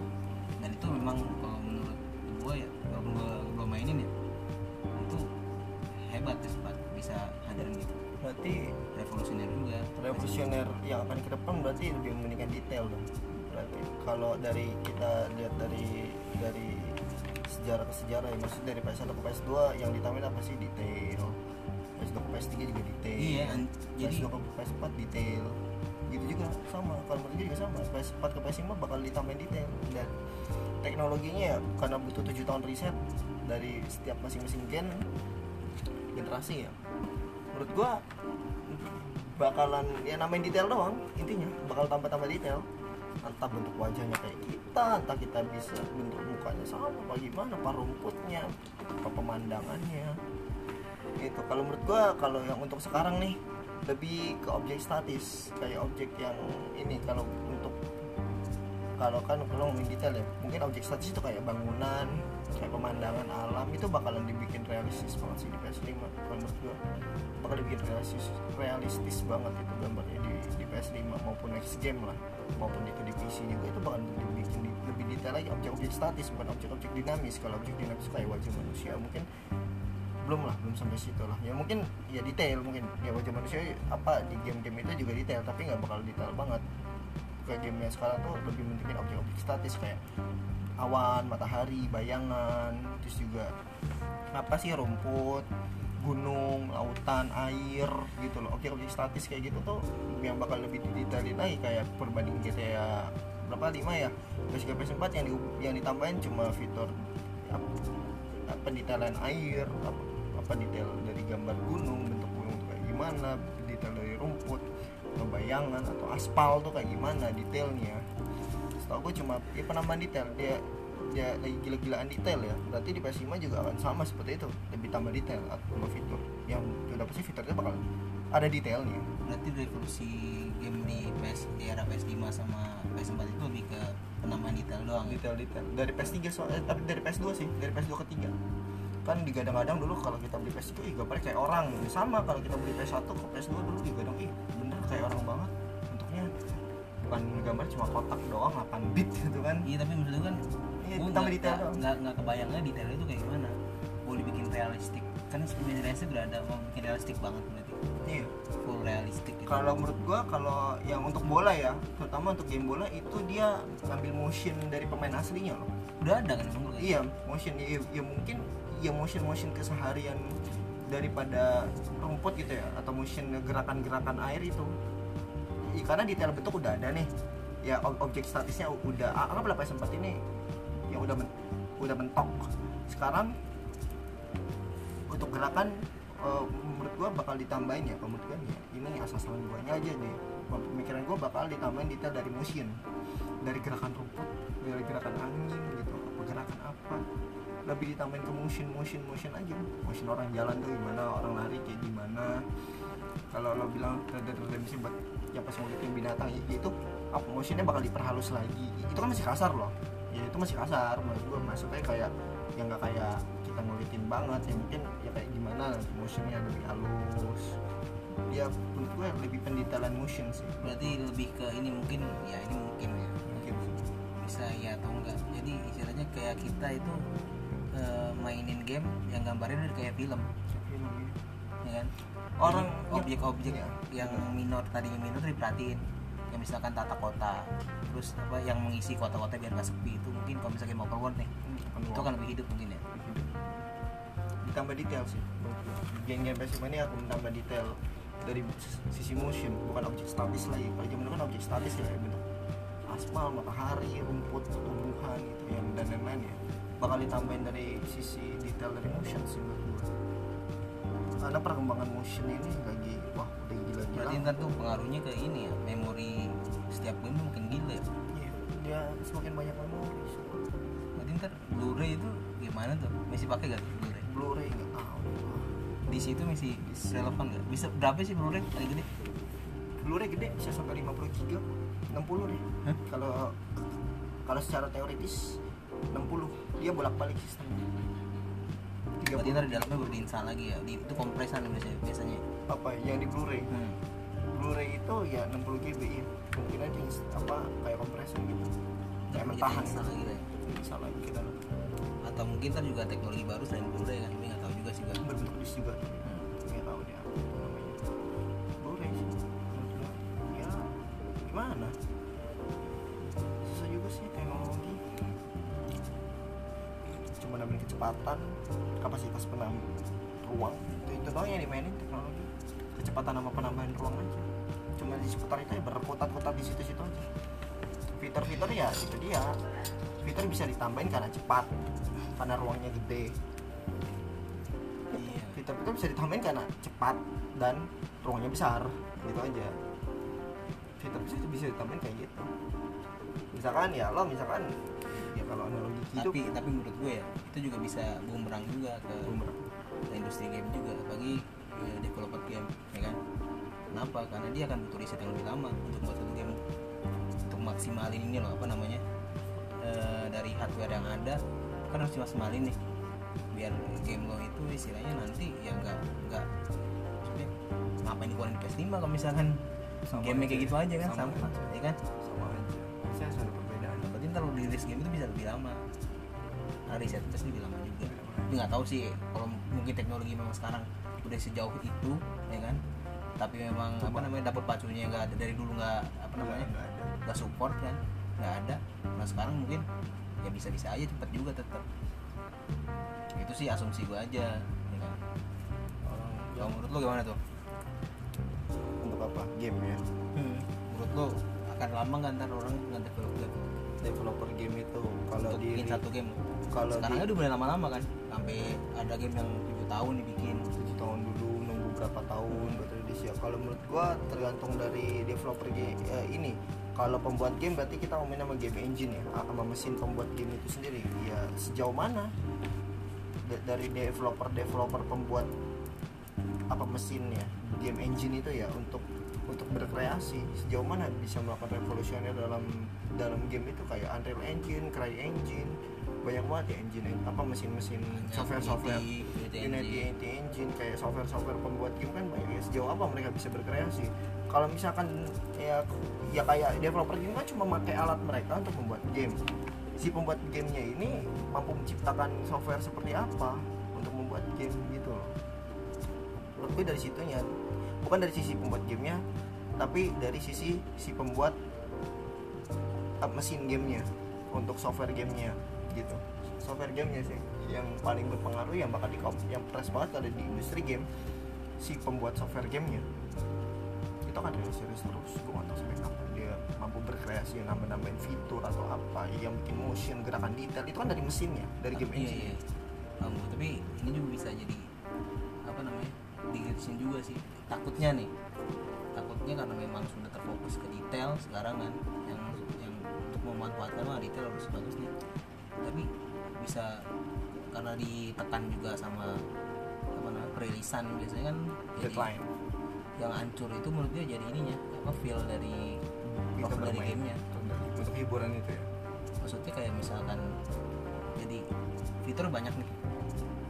Dan itu memang kalau menurut gue ya walaupun gue gue mainin ya itu hebat ya sempat bisa hadirin gitu. Berarti revolusioner juga. Revolusioner yang akan ke depan berarti lebih mementingkan detail dong. Berarti kalau dari kita lihat dari dari sejarah ke sejarah ya maksudnya dari PS1 ke PS2 yang ditambahin apa sih? Detail. PS2 ke PS3 juga detail. Iya, an- jadi- PS2 ke PS4 detail gitu juga. Sama kalau gue juga sama. PS4 ke PS5 bakal ditambahin detail. Dan teknologinya ya karena butuh 7 tahun riset dari setiap masing-masing gen generasi ya. Menurut gua bakalan ya namain detail doang intinya. Bakal tambah-tambah detail. Entah bentuk wajahnya kayak kita entah kita bisa bentuk mukanya sama apa gimana apa rumputnya apa pemandangannya. Itu kalau menurut gua kalau yang untuk sekarang nih lebih ke objek statis kayak objek yang ini kalau untuk kalau kan kalau ngomongin detail ya mungkin objek statis itu kayak bangunan kayak pemandangan alam itu bakalan dibikin realistis banget sih di PS5 kalau menurut gua. Bakal dibikin realistis realistis banget itu gambarnya di, di PS5 maupun next game lah maupun itu di PC juga itu bakal dibikin di- lebih detail lagi objek-objek statis bukan objek-objek dinamis. Kalau objek dinamis kayak wajah manusia mungkin belum lah belum sampai situ lah. Ya mungkin ya detail mungkin. Ya wajah manusia apa di game-game itu juga detail tapi nggak bakal detail banget. Kayak game yang sekarang tuh lebih mentingin objek-objek statis kayak awan, matahari, bayangan, terus juga apa sih rumput, gunung, lautan, air gitu loh. Objek-objek statis kayak gitu tuh yang bakal lebih didetailin lagi kayak perbanding GTA berapa 5 ya? PS3 PS4 yang di, yang ditambahin cuma fitur apa, apa detailan air apa, apa detail dari gambar gunung bentuk gunung tuh kayak gimana detail dari rumput atau bayangan atau aspal tuh kayak gimana detailnya. Setahu gue cuma ya penambahan detail dia dia lagi gila-gilaan detail ya. Berarti di PS5 juga akan sama seperti itu lebih tambah detail atau tambah fitur. Yang udah pasti fiturnya bakal ada detailnya. Berarti revolusi game di PS di era PS5 sama PS4 itu lebih ke penambahan detail doang ya? detail-detail. Dari PS3 so, eh, tapi dari PS2 sih dari PS2 ke 3 kan digadang-gadang dulu kalau kita beli PS3 ih gambarnya kayak orang. Sama kalau kita beli PS1 ke PS2 dulu digadang ih bener kayak orang banget. Bentuknya bukan gambar cuma kotak doang 8 bit gitu kan. Iya tapi maksud gue kan Iya, gue nggak detail nggak- nggak kebayangnya detailnya itu kayak gimana. Mau dibikin realistik. Kan sebenarnya realistik udah ada mau bikin realistik banget berarti. Iya. Full realistik gitu. kalau menurut gua kalau yang untuk bola ya terutama untuk game bola itu dia ngambil motion dari pemain aslinya loh. Udah ada kan emang kayak iya motion. Ya, ya mungkin ya motion motion keseharian daripada rumput gitu ya atau motion gerakan-gerakan air itu. I- karena detail bentuk udah ada nih. Ya ob- objek statisnya udah ah, anggaplah PS4 ini? Yang udah men- udah mentok. Sekarang untuk gerakan eh, menurut gua bakal ditambahin ya gua nih ya, ini asal-asalan guanya aja nih. Pemikiran gua bakal ditambahin detail dari motion. Dari gerakan rumput dari gerakan angin gitu apa gerakan apa lebih ditambahin ke motion motion motion aja. Motion orang jalan tuh gimana orang lari kayak gimana. Kalau lo bilang Red Dead Redemption buat yang pas ngeliatin binatang i- itu up motionnya bakal diperhalus lagi. Itu kan masih kasar loh. Ya itu masih kasar. Menurut gue maksudnya kayak yang nggak kayak kita ngeliatin banget ya mungkin ya kayak gimana nanti motionnya lebih halus. Dia menurut gue lebih pendetailan motion sih. Berarti lebih ke ini mungkin ya ini mungkin ya. Mungkin bisa ya atau enggak. Jadi istilahnya kayak kita itu eh, mainin game yang gambarnya udah kayak film. Ya kan? Orang yang- objek-objek Iya. yang minor tadinya minor diperhatiin. Yang misalkan tata kota terus apa yang mengisi kota-kota biar nggak sepi itu mungkin kalau misalnya open world nih itu akan lebih hidup mungkin ya. Ditambah detail sih game-game PS5 ini akan menambah detail dari sis- sisi motion bukan objek statis lagi kalau zaman dulu kan objek statis ya bentuk aspal matahari rumput tumbuhan gitu yang dan lain-lain ya bakal ditambahin dari sisi detail dari motion sih menurut gua. Karena perkembangan motion ini lagi wah udah gila-gila. Berarti ntar tuh pengaruhnya ke ini ya memori setiap game makin gila ya? Iya, dia semakin banyak memori. Berarti ntar Blu-ray itu gimana tuh? Masih pakai gak Blu-ray? Blu-ray nggak tahu. Di situ masih relevan nggak? Bisa berapa sih Blu-ray? Paling gede? Blu-ray gede bisa sampai 50 giga 60 deh. Kalau kalau secara teoritis 60 dia bolak-balik sistemnya berarti ntar di dalamnya baru diinstal lagi ya? Di, itu kompresan biasanya biasanya? Apa? Yang di Blu-ray. Hmm. Blu-ray itu ya 60 GB ya mungkin aja apa kayak kompresor gitu. Kayak Kita mentahan install lagi lah ya. salah kita. Atau mungkin ntar juga teknologi baru selain Blu-ray kan? Tapi nggak tahu juga sih gua berbentuk disk juga. Hmm. nggak tahu dia apa itu namanya. Blu-ray sih ya gimana kecepatan kapasitas penam ruang. Itu itu doang yang dimainin teknologi. Kecepatan sama penambahan ruang aja. Cuma di seputar itu ya berkotak-kotak di situ-situ aja. Fitur-fitur ya itu dia. Fitur bisa ditambahin karena cepat karena ruangnya gede. Iya. Fitur-fitur bisa ditambahin karena cepat dan ruangnya besar gitu aja. Fitur bisa bisa ditambahin kayak gitu. Misalkan ya lo misalkan ya kalau analogi hidup. Tapi tapi menurut gue ya itu juga bisa bumerang juga ke, bumerang. ke industri game juga. Bagi eh, developer game ya kan? Kenapa? Karena dia akan butuh riset yang lebih lama untuk buat satu game. Untuk maksimalin ini loh apa namanya? Eh, dari hardware yang ada kan harus dimaksimalin nih. Biar game lo itu istilahnya nanti ya nggak nggak maksudnya ngapain dikeluarin di PS5 kalau misalkan Sama game kayak gitu aja kan Sama sama, aja. ya kan? Sama aja. Saya ada di rilis game itu bisa lebih lama. Nah, riset pasti lebih lama juga. Tapi nggak tahu sih kalau mungkin teknologi memang sekarang udah sejauh itu ya kan? Tapi memang apa namanya dapat pacunya nggak ada. Dari dulu nggak apa namanya Nggak support kan? Nggak ada. Nah sekarang mungkin ya bisa bisa aja cepet juga tetap itu sih asumsi gua aja ya kan? Kalau menurut lo gimana tuh? Untuk apa? Game ya? Menurut lo akan lama nggak ntar orang nggak develop developer game itu kalau di bikin satu game. kalau sekarang udah mulai lama-lama kan sampai ada game yang tujuh tahun dibikin. tujuh tahun dulu nunggu berapa tahun buat rilis ya. Kalau menurut gua tergantung dari developer game ini. Kalau pembuat game berarti kita ngomongin sama game engine ya sama mesin pembuat game itu sendiri. Ya sejauh mana Da- dari developer developer pembuat apa mesinnya game engine itu ya untuk untuk berkreasi sejauh mana bisa melakukan revolusioner dalam dalam game itu? Kayak Unreal Engine, Cry Engine banyak banget ya engine apa mesin-mesin software-software Unity, Unity Unity, Engine. Unity Engine kayak software-software pembuat game kan banyak ya. Sejauh apa mereka bisa berkreasi? Kalau misalkan ya ya kayak developer game kan cuma pakai alat mereka untuk membuat game. Si pembuat gamenya ini mampu menciptakan software seperti apa untuk membuat game gitu loh. Gue dari situnya bukan dari sisi pembuat gamenya tapi dari sisi si pembuat uh, mesin gamenya untuk software gamenya gitu software gamenya sih yang paling berpengaruh yang bakal di yang press banget ada di industri game si pembuat software gamenya itu kan rilis rilis terus gue nggak tahu sampai kapan dia mampu berkreasi nambah nambahin fitur atau apa yang bikin motion gerakan detail itu kan dari mesinnya dari game iya, engine iya. Paham gua. tapi ini juga bisa jadi apa namanya dikritisin juga sih takutnya nih takutnya karena memang sudah terfokus ke detail sekarang kan yang yang untuk memanfaatkan mah detail harus bagus nih. Tapi bisa karena ditekan juga sama apa namanya perilisan biasanya kan jadi deadline. yang hancur itu menurut dia jadi ininya apa feel dari kita dari gamenya. Untuk hiburan itu ya? Maksudnya kayak misalkan jadi fitur banyak nih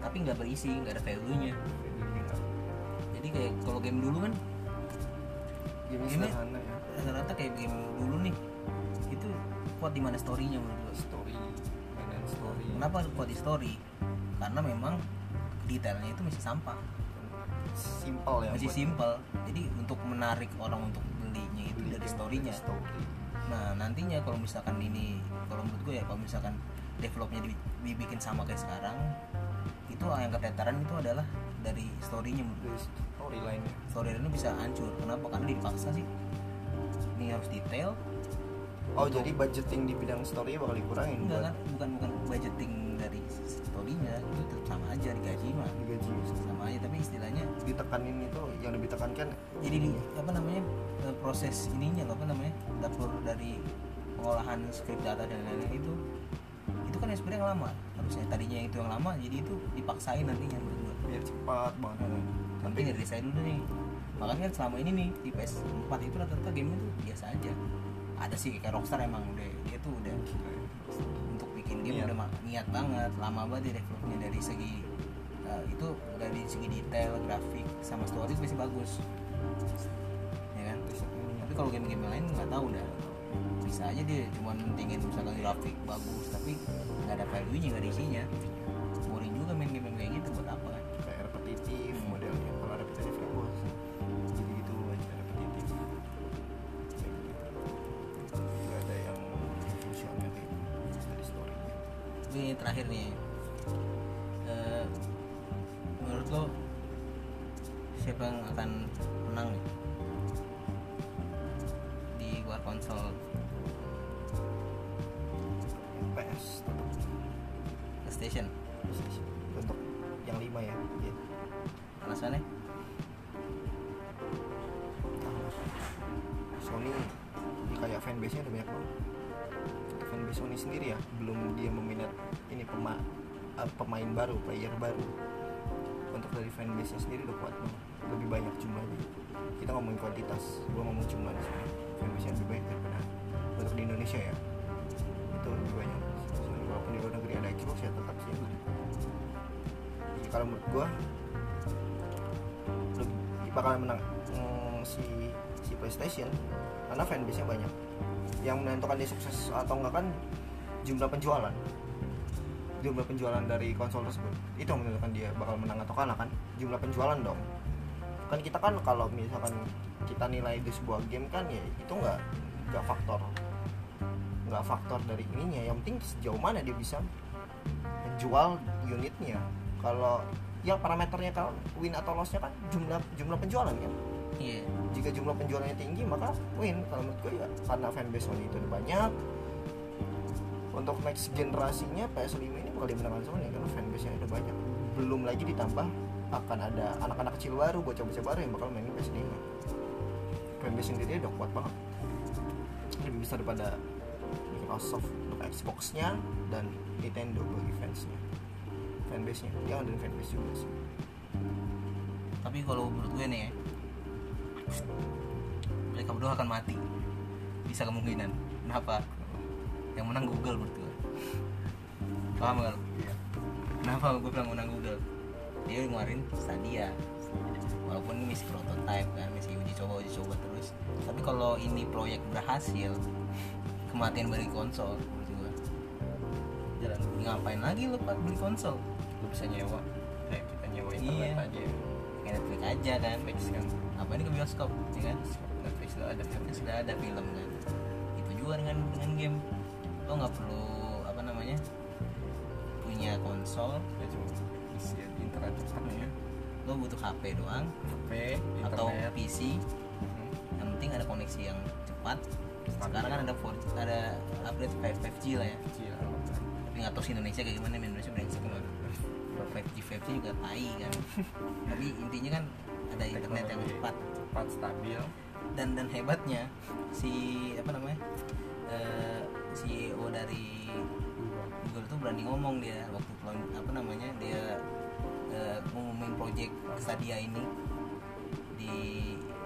tapi nggak berisi nggak ada value nya jadi kayak kalau game dulu kan game sederhana ya. rata-rata kayak game dulu nih. Itu kuat di mana storynya menurut gue story mainan story. Kenapa kuat di story? Karena memang detailnya itu masih sampah. Simple ya masih simple jadi untuk menarik orang untuk belinya itu beli dari storynya. story. Nah nantinya kalau misalkan ini kalau menurut gue ya kalau misalkan developnya di- dibikin sama kayak sekarang itu yang keteteran itu adalah dari storynya menurut gue. Storyline story itu bisa hancur. Kenapa? Karena dipaksa sih. Ini harus detail. Oh jadi budgeting di bidang story bakal dikurangin enggak buat kan bukan bukan budgeting dari storynya. Itu tetap sama aja digaji mah. Digaji sama aja tapi istilahnya ditekanin itu yang lebih tekankan jadi di apa namanya eh, proses ininya apa namanya dapur dari pengolahan script data dan lain-lain itu itu kan yang sebenarnya yang lama. Harusnya tadinya itu yang lama jadi itu dipaksain nantinya gue biar cepat banget tapi dari saya dulu nih. Makanya kan selama ini nih di PS4 itu rata-rata game itu biasa aja. Ada sih kayak Rockstar emang udah dia tuh udah untuk bikin game Niat. udah niat banget. Lama banget di developnya dari segi uh, itu dari segi detail grafik sama story masih bagus. Ya kan? Tapi kalau game-game lain nggak tahu dah bisa aja dia cuma mentingin misalkan grafik bagus tapi nggak ada value nya nggak ada isinya siapa yang akan menang nih? Di luar konsol. PS PlayStation. Untuk yang lima ya gitu. alasannya? Sony ini kayak fanbase nya udah banyak banget. Fanbase Sony sendiri ya belum dia meminat ini pema, eh, pemain baru player baru. Untuk dari fanbase nya sendiri udah kuat banget lebih banyak jumlahnya. Kita ngomongin kuantitas gua ngomong jumlah di sini. Nya lebih banyak daripada untuk di Indonesia ya. Itu lebih banyak. Walaupun di luar negeri ada Xbox ya tetap sih. Jadi kalau menurut gua lebih bakalan menang mm, si si PlayStation. Karena fanbase nya banyak. Yang menentukan dia sukses atau enggak kan jumlah penjualan. Jumlah penjualan dari konsol tersebut. Itu menentukan dia bakal menang atau kalah kan. Jumlah penjualan dong kan kita kan kalau misalkan kita nilai di sebuah game kan ya itu nggak nggak faktor nggak faktor dari ininya. Yang penting sejauh mana dia bisa menjual unitnya. Kalau ya parameternya kalau win atau lossnya kan jumlah jumlah penjualan kan iya. Jika jumlah penjualannya tinggi maka win. Kalau menurut gue ya karena fanbase Sony itu banyak untuk next generasinya PS5 ini bakal dimenangkan Sony karena fanbase nya udah banyak. Belum lagi ditambah akan ada anak-anak kecil baru bocah-bocah baru yang bakal mainin PS5 fanbase sendiri udah kuat banget. Lebih besar daripada Microsoft untuk Xbox-nya dan Nintendo bagi fansnya. Fanbase nya dia ada fanbase juga sih. Tapi kalau menurut gue nih ya mereka berdua akan mati. Bisa kemungkinan. Kenapa? Yang menang Google menurut gue. Paham gak lo? kenapa gue bilang menang Google dia ngeluarin Stadia walaupun ini masih prototype kan masih uji coba uji coba terus. Tapi kalau ini proyek berhasil kematian bagi konsol gue jalan. Ngapain lagi lo pak beli konsol? Lu bisa nyewa. Kayak kita nyewa Iya. internet aja. Ya. kayak Netflix aja kan. Netflix kan. Apa ini ke bioskop ya kan? Netflix udah ada. Netflix sudah ada film kan. Itu juga dengan dengan game. Lo nggak perlu apa namanya punya konsol. Ya cuma cepat ya. Lo butuh HP doang HP atau internet. PC Hmm. yang penting ada koneksi yang cepat. Sekarang kan ada 4, ada upgrade 5, 5G lah ya. Tapi nggak tahu sih Indonesia kayak gimana Indonesia brengsek banget Kalau 5G 5G juga tai kan. Tapi intinya kan ada internet yang Teknologi. cepat. cepat stabil. Dan dan hebatnya si apa namanya eh, CEO dari Google. Tuh berani ngomong dia waktu apa namanya dia eh, ngumumin project Stadia ini di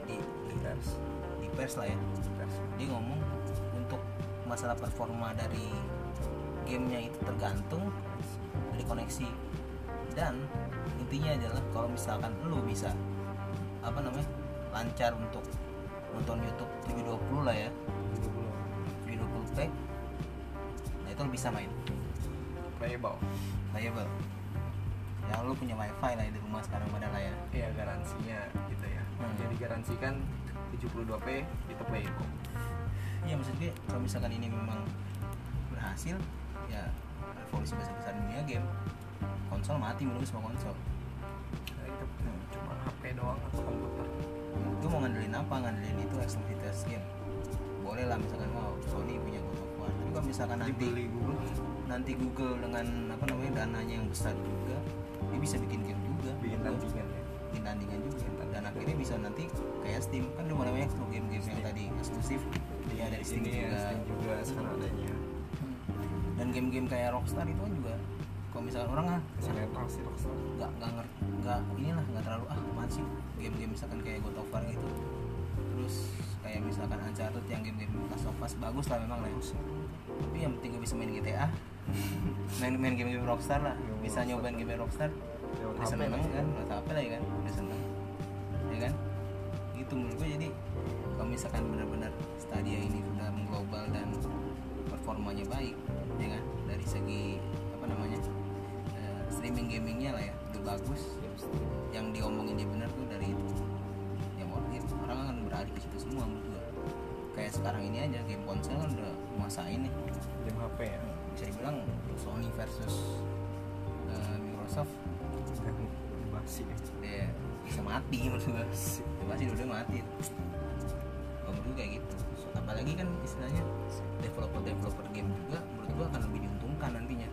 di di, pers. Di pers lah ya pers. Dia ngomong untuk masalah performa dari gamenya itu tergantung dari koneksi. Dan intinya adalah kalau misalkan lu bisa apa namanya lancar untuk nonton YouTube 720 lah ya. 720p nah itu lu bisa main. Playable. Playable ya lu punya wifi lah di rumah sekarang pada lah ya. Iya garansinya gitu ya. Hmm. jadi garansikan 72p itu playable iya maksud gue kalau misalkan ini memang berhasil ya revolusi besar besar dunia game konsol mati menurut semua konsol. Nah, itu cuma HP doang atau komputer. Gue mau ngandelin apa? Ngandelin itu eksklusivitas game. Boleh lah misalkan mau Sony punya God of War. Tapi kalau misalkan nanti Google. nanti Google dengan apa namanya dananya yang besar juga bisa bikin game juga. Bikin gua. tandingan ya? Bikin tandingan juga dan akhirnya bisa nanti kayak Steam. Kan udah mulai banyak tuh game-game yang tadi eksklusif. Dia dari Steam ya juga. Steam juga sekarang adanya. Dan game-game kayak Rockstar itu kan juga kalau misalkan orang ah sinetron sih Rockstar. nggak nggak ngerti nggak inilah nggak terlalu ah apaan sih game-game misalkan kayak God of War gitu. Terus kayak misalkan Uncharted yang game-game Last of Us bagus lah memang lah ya. tapi yang penting gue bisa main GTA main main game game Rockstar lah. Game bisa nyobain game Rockstar udah seneng kan? Udah apa lah ya kan? Udah seneng. Ya kan? Gitu menurut gue jadi kalau misalkan benar-benar Stadia ini sudah mengglobal dan performanya baik ya kan? Dari segi apa namanya eh, streaming gamingnya lah ya udah bagus. Yang diomongin dia benar tuh dari itu. Ya mau orang akan beralih ke situ semua menurut gue kayak sekarang ini aja game ponsel kan udah menguasain nih game HP ya? Bisa dibilang Sony versus eh, Microsoft basi ya bisa mati menurut gue pasti udah mati. Kalau menurut gue kayak gitu. So, apalagi kan istilahnya developer developer game juga menurut gue akan lebih diuntungkan nantinya.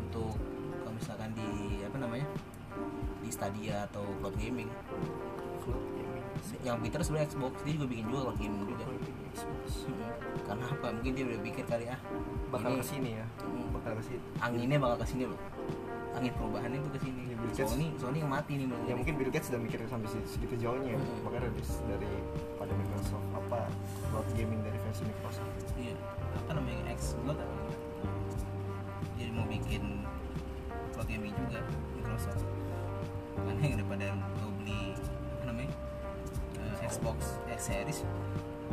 Untuk kalau misalkan di apa namanya di Stadia atau cloud gaming. Cloud gaming. Yang Peter sebenarnya Xbox dia juga bikin juga cloud gaming juga Hmm. karena apa? Mungkin dia udah pikir kali ah. Bakal ini ke sini ya. Hmm. bakal ke sini. Anginnya bakal ke sini loh angin perubahan itu ke sini Ya, Bill Gates- Sony Sony yang mati nih menurut ya mungkin Bill Gates sudah mikir sampai se- segitu jauhnya. Hmm. makanya rilis dari pada Microsoft apa cloud gaming dari versi Microsoft. Iya. Apa namanya X Blood apa? Jadi mau bikin cloud gaming juga Microsoft. Karena yang daripada lo beli apa namanya eh, Xbox X Series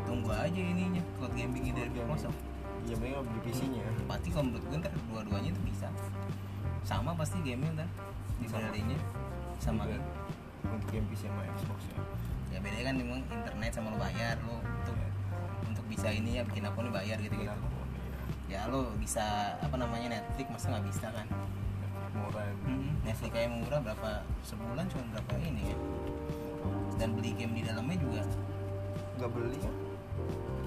tunggu aja ininya cloud gaming dari Microsoft. Iya mereka beli PC-nya pasti kalau menurut gue ntar dua-duanya itu bisa sama pasti gamenya ntar dibandingnya sama. Juga. ini. untuk game PC sama Xbox ya. Ya bedanya kan memang internet sama lo bayar lo untuk untuk bisa ini ya bikin apa nih bayar gitu gitu iya. ya lo bisa apa namanya Netflix masa nggak bisa kan? Murah. Netflix kayak murah berapa sebulan cuma berapa ini ya? Dan beli game di dalamnya juga. Nggak beli kan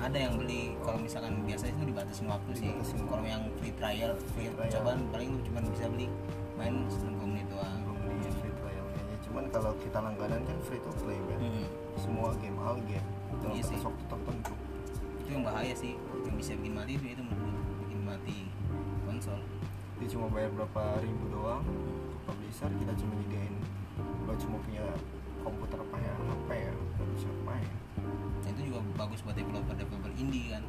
ada yang beli kalau misalkan biasanya itu dibatasin waktu sih. Dibatasin. kalau yang free trial free trial. cobaan paling cuma bisa beli main 90 menit doang. Beli ya free trialnya aja cuman kalau kita langganan kan free to play kan Hmm. semua game all game. Dalam Iya waktu tertentu. Itu yang bahaya sih. Yang bisa bikin mati itu itu bikin mati konsol. Dia cuma bayar berapa ribu doang. Ke publisher kita cuma nyediain lo cuma punya komputer apa ya? HP ya? Nggak bisa main itu juga bagus buat developer developer indie kan.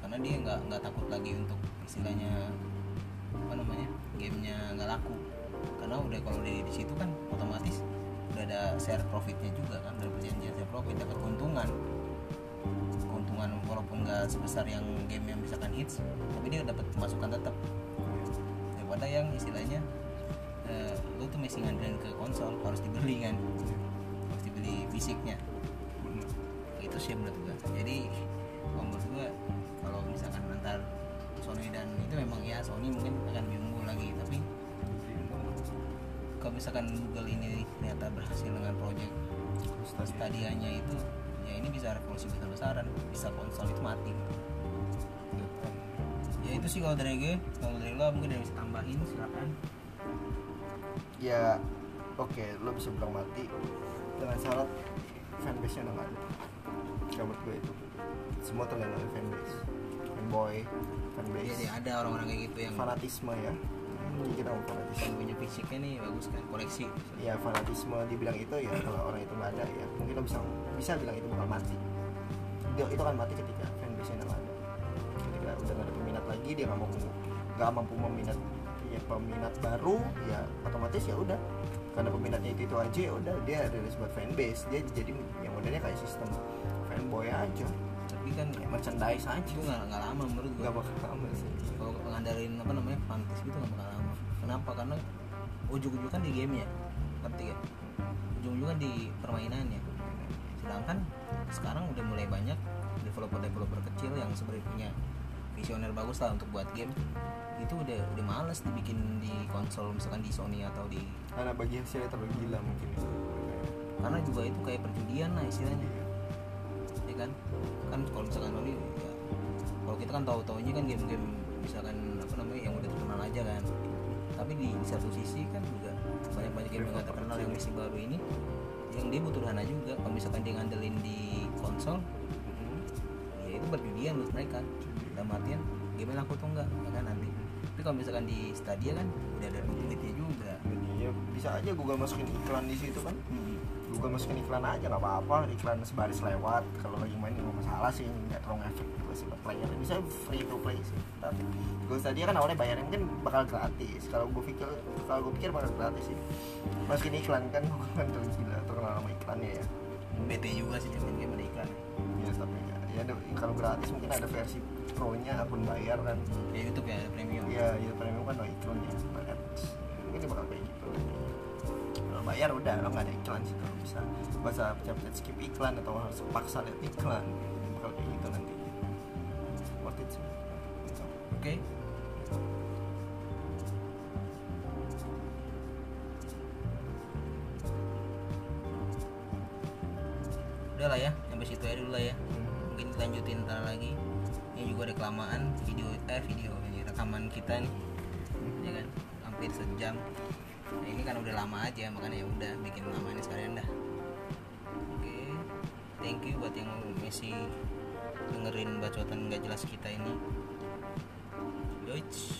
Karena dia nggak nggak takut lagi untuk istilahnya apa namanya gamenya nggak laku. Karena udah kalau di di situ kan otomatis udah ada share profitnya juga kan udah perjanjian share profit dapat keuntungan. Keuntungan walaupun nggak sebesar yang game yang misalkan hits tapi dia dapat pemasukan tetap. Daripada yang istilahnya eh, lu tuh masih ngandelin ke konsol harus dibeli kan. Harus dibeli fisiknya sih menurut gua. Jadi menurut gua kalau misalkan antar Sony dan itu memang ya Sony mungkin akan lebih unggul lagi tapi kalau misalkan Google ini ternyata berhasil dengan project Stadia-nya itu ya ini bisa revolusi besar-besaran. Bisa konsol itu mati. Ya itu sih kalau dari gue kalau dari lo mungkin bisa tambahin silakan. Ya oke lo bisa bilang mati. Dengan syarat fanbase nya udah ada menurut gue itu. Semua tergantung dari fanbase. Fanboy fanbase. Jadi ada orang-orang kayak gitu yang fanatisme ya. Ini kita mau fanatisme. Yang punya fisiknya nih bagus kan koleksi ya fanatisme. Dibilang itu ya kalau orang itu nggak ada ya mungkin lo bisa bisa bilang itu bakal mati. Itu, itu kan mati ketika fanbase nya nggak ada. Ketika udah nggak ada peminat lagi dia nggak mampu nggak mampu meminat ya peminat baru ya otomatis ya udah. Karena peminatnya itu itu aja ya udah dia rilis buat fanbase. Dia jadi yang modelnya kayak sistem fanboy aja. Tapi kan kayak merchandise aja. Itu nggak nggak lama menurut gue nggak bakal lama sih. Kalau ngandalin apa namanya fantasy itu nggak bakal lama. Kenapa? Karena ujung-ujung kan di game ya. Ngerti ya ujung-ujung kan di permainannya sedangkan sekarang udah mulai banyak developer-developer kecil yang sebenarnya punya visioner bagus lah untuk buat game. Itu udah udah males dibikin di konsol misalkan di Sony atau di karena bagi hasilnya terlalu gila mungkin. Ya. karena juga itu kayak perjudian lah istilahnya. Ya kan. Kan kalau misalkan Sony ya kalau kita kan tahu taunya kan game-game misalkan apa namanya yang udah terkenal aja kan. Tapi di, di satu sisi kan juga banyak banyak game yang terkenal yang masih baru ini yang dia butuh dana juga. Kalau misalkan dia ngandelin di konsol ya itu perjudian buat mereka. Dalam artian game laku tuh enggak ya kan nanti. Tapi kalau misalkan di Stadia kan udah ada duitnya juga. Ya bisa aja Google masukin iklan di situ kan. Hmm. Google masukin iklan aja nggak apa-apa. Iklan sebaris lewat kalau lagi main nggak masalah sih nggak terlalu efek juga sih buat player. Bisa free to play sih tapi gue tadi kan awalnya bayarin mungkin bakal gratis. Kalau gue pikir kalau gue pikir bakal gratis sih. Meski ini iklan kan gue kan tuh gila terkenal sama iklannya ya. BT juga sih main game ada iklan. Ya tapi ya, ya kalau gratis mungkin ada versi pro nya akun bayar kan ya YouTube ya premium. Iya, ya premium kan no iklannya bayar udah lo nggak ada iklan sih kalau bisa bahasa pencet skip iklan atau harus paksa lihat iklan bakal kayak gitu nanti. Worth it sih. Oke udah masih dengerin bacotan nggak jelas kita ini Yoits.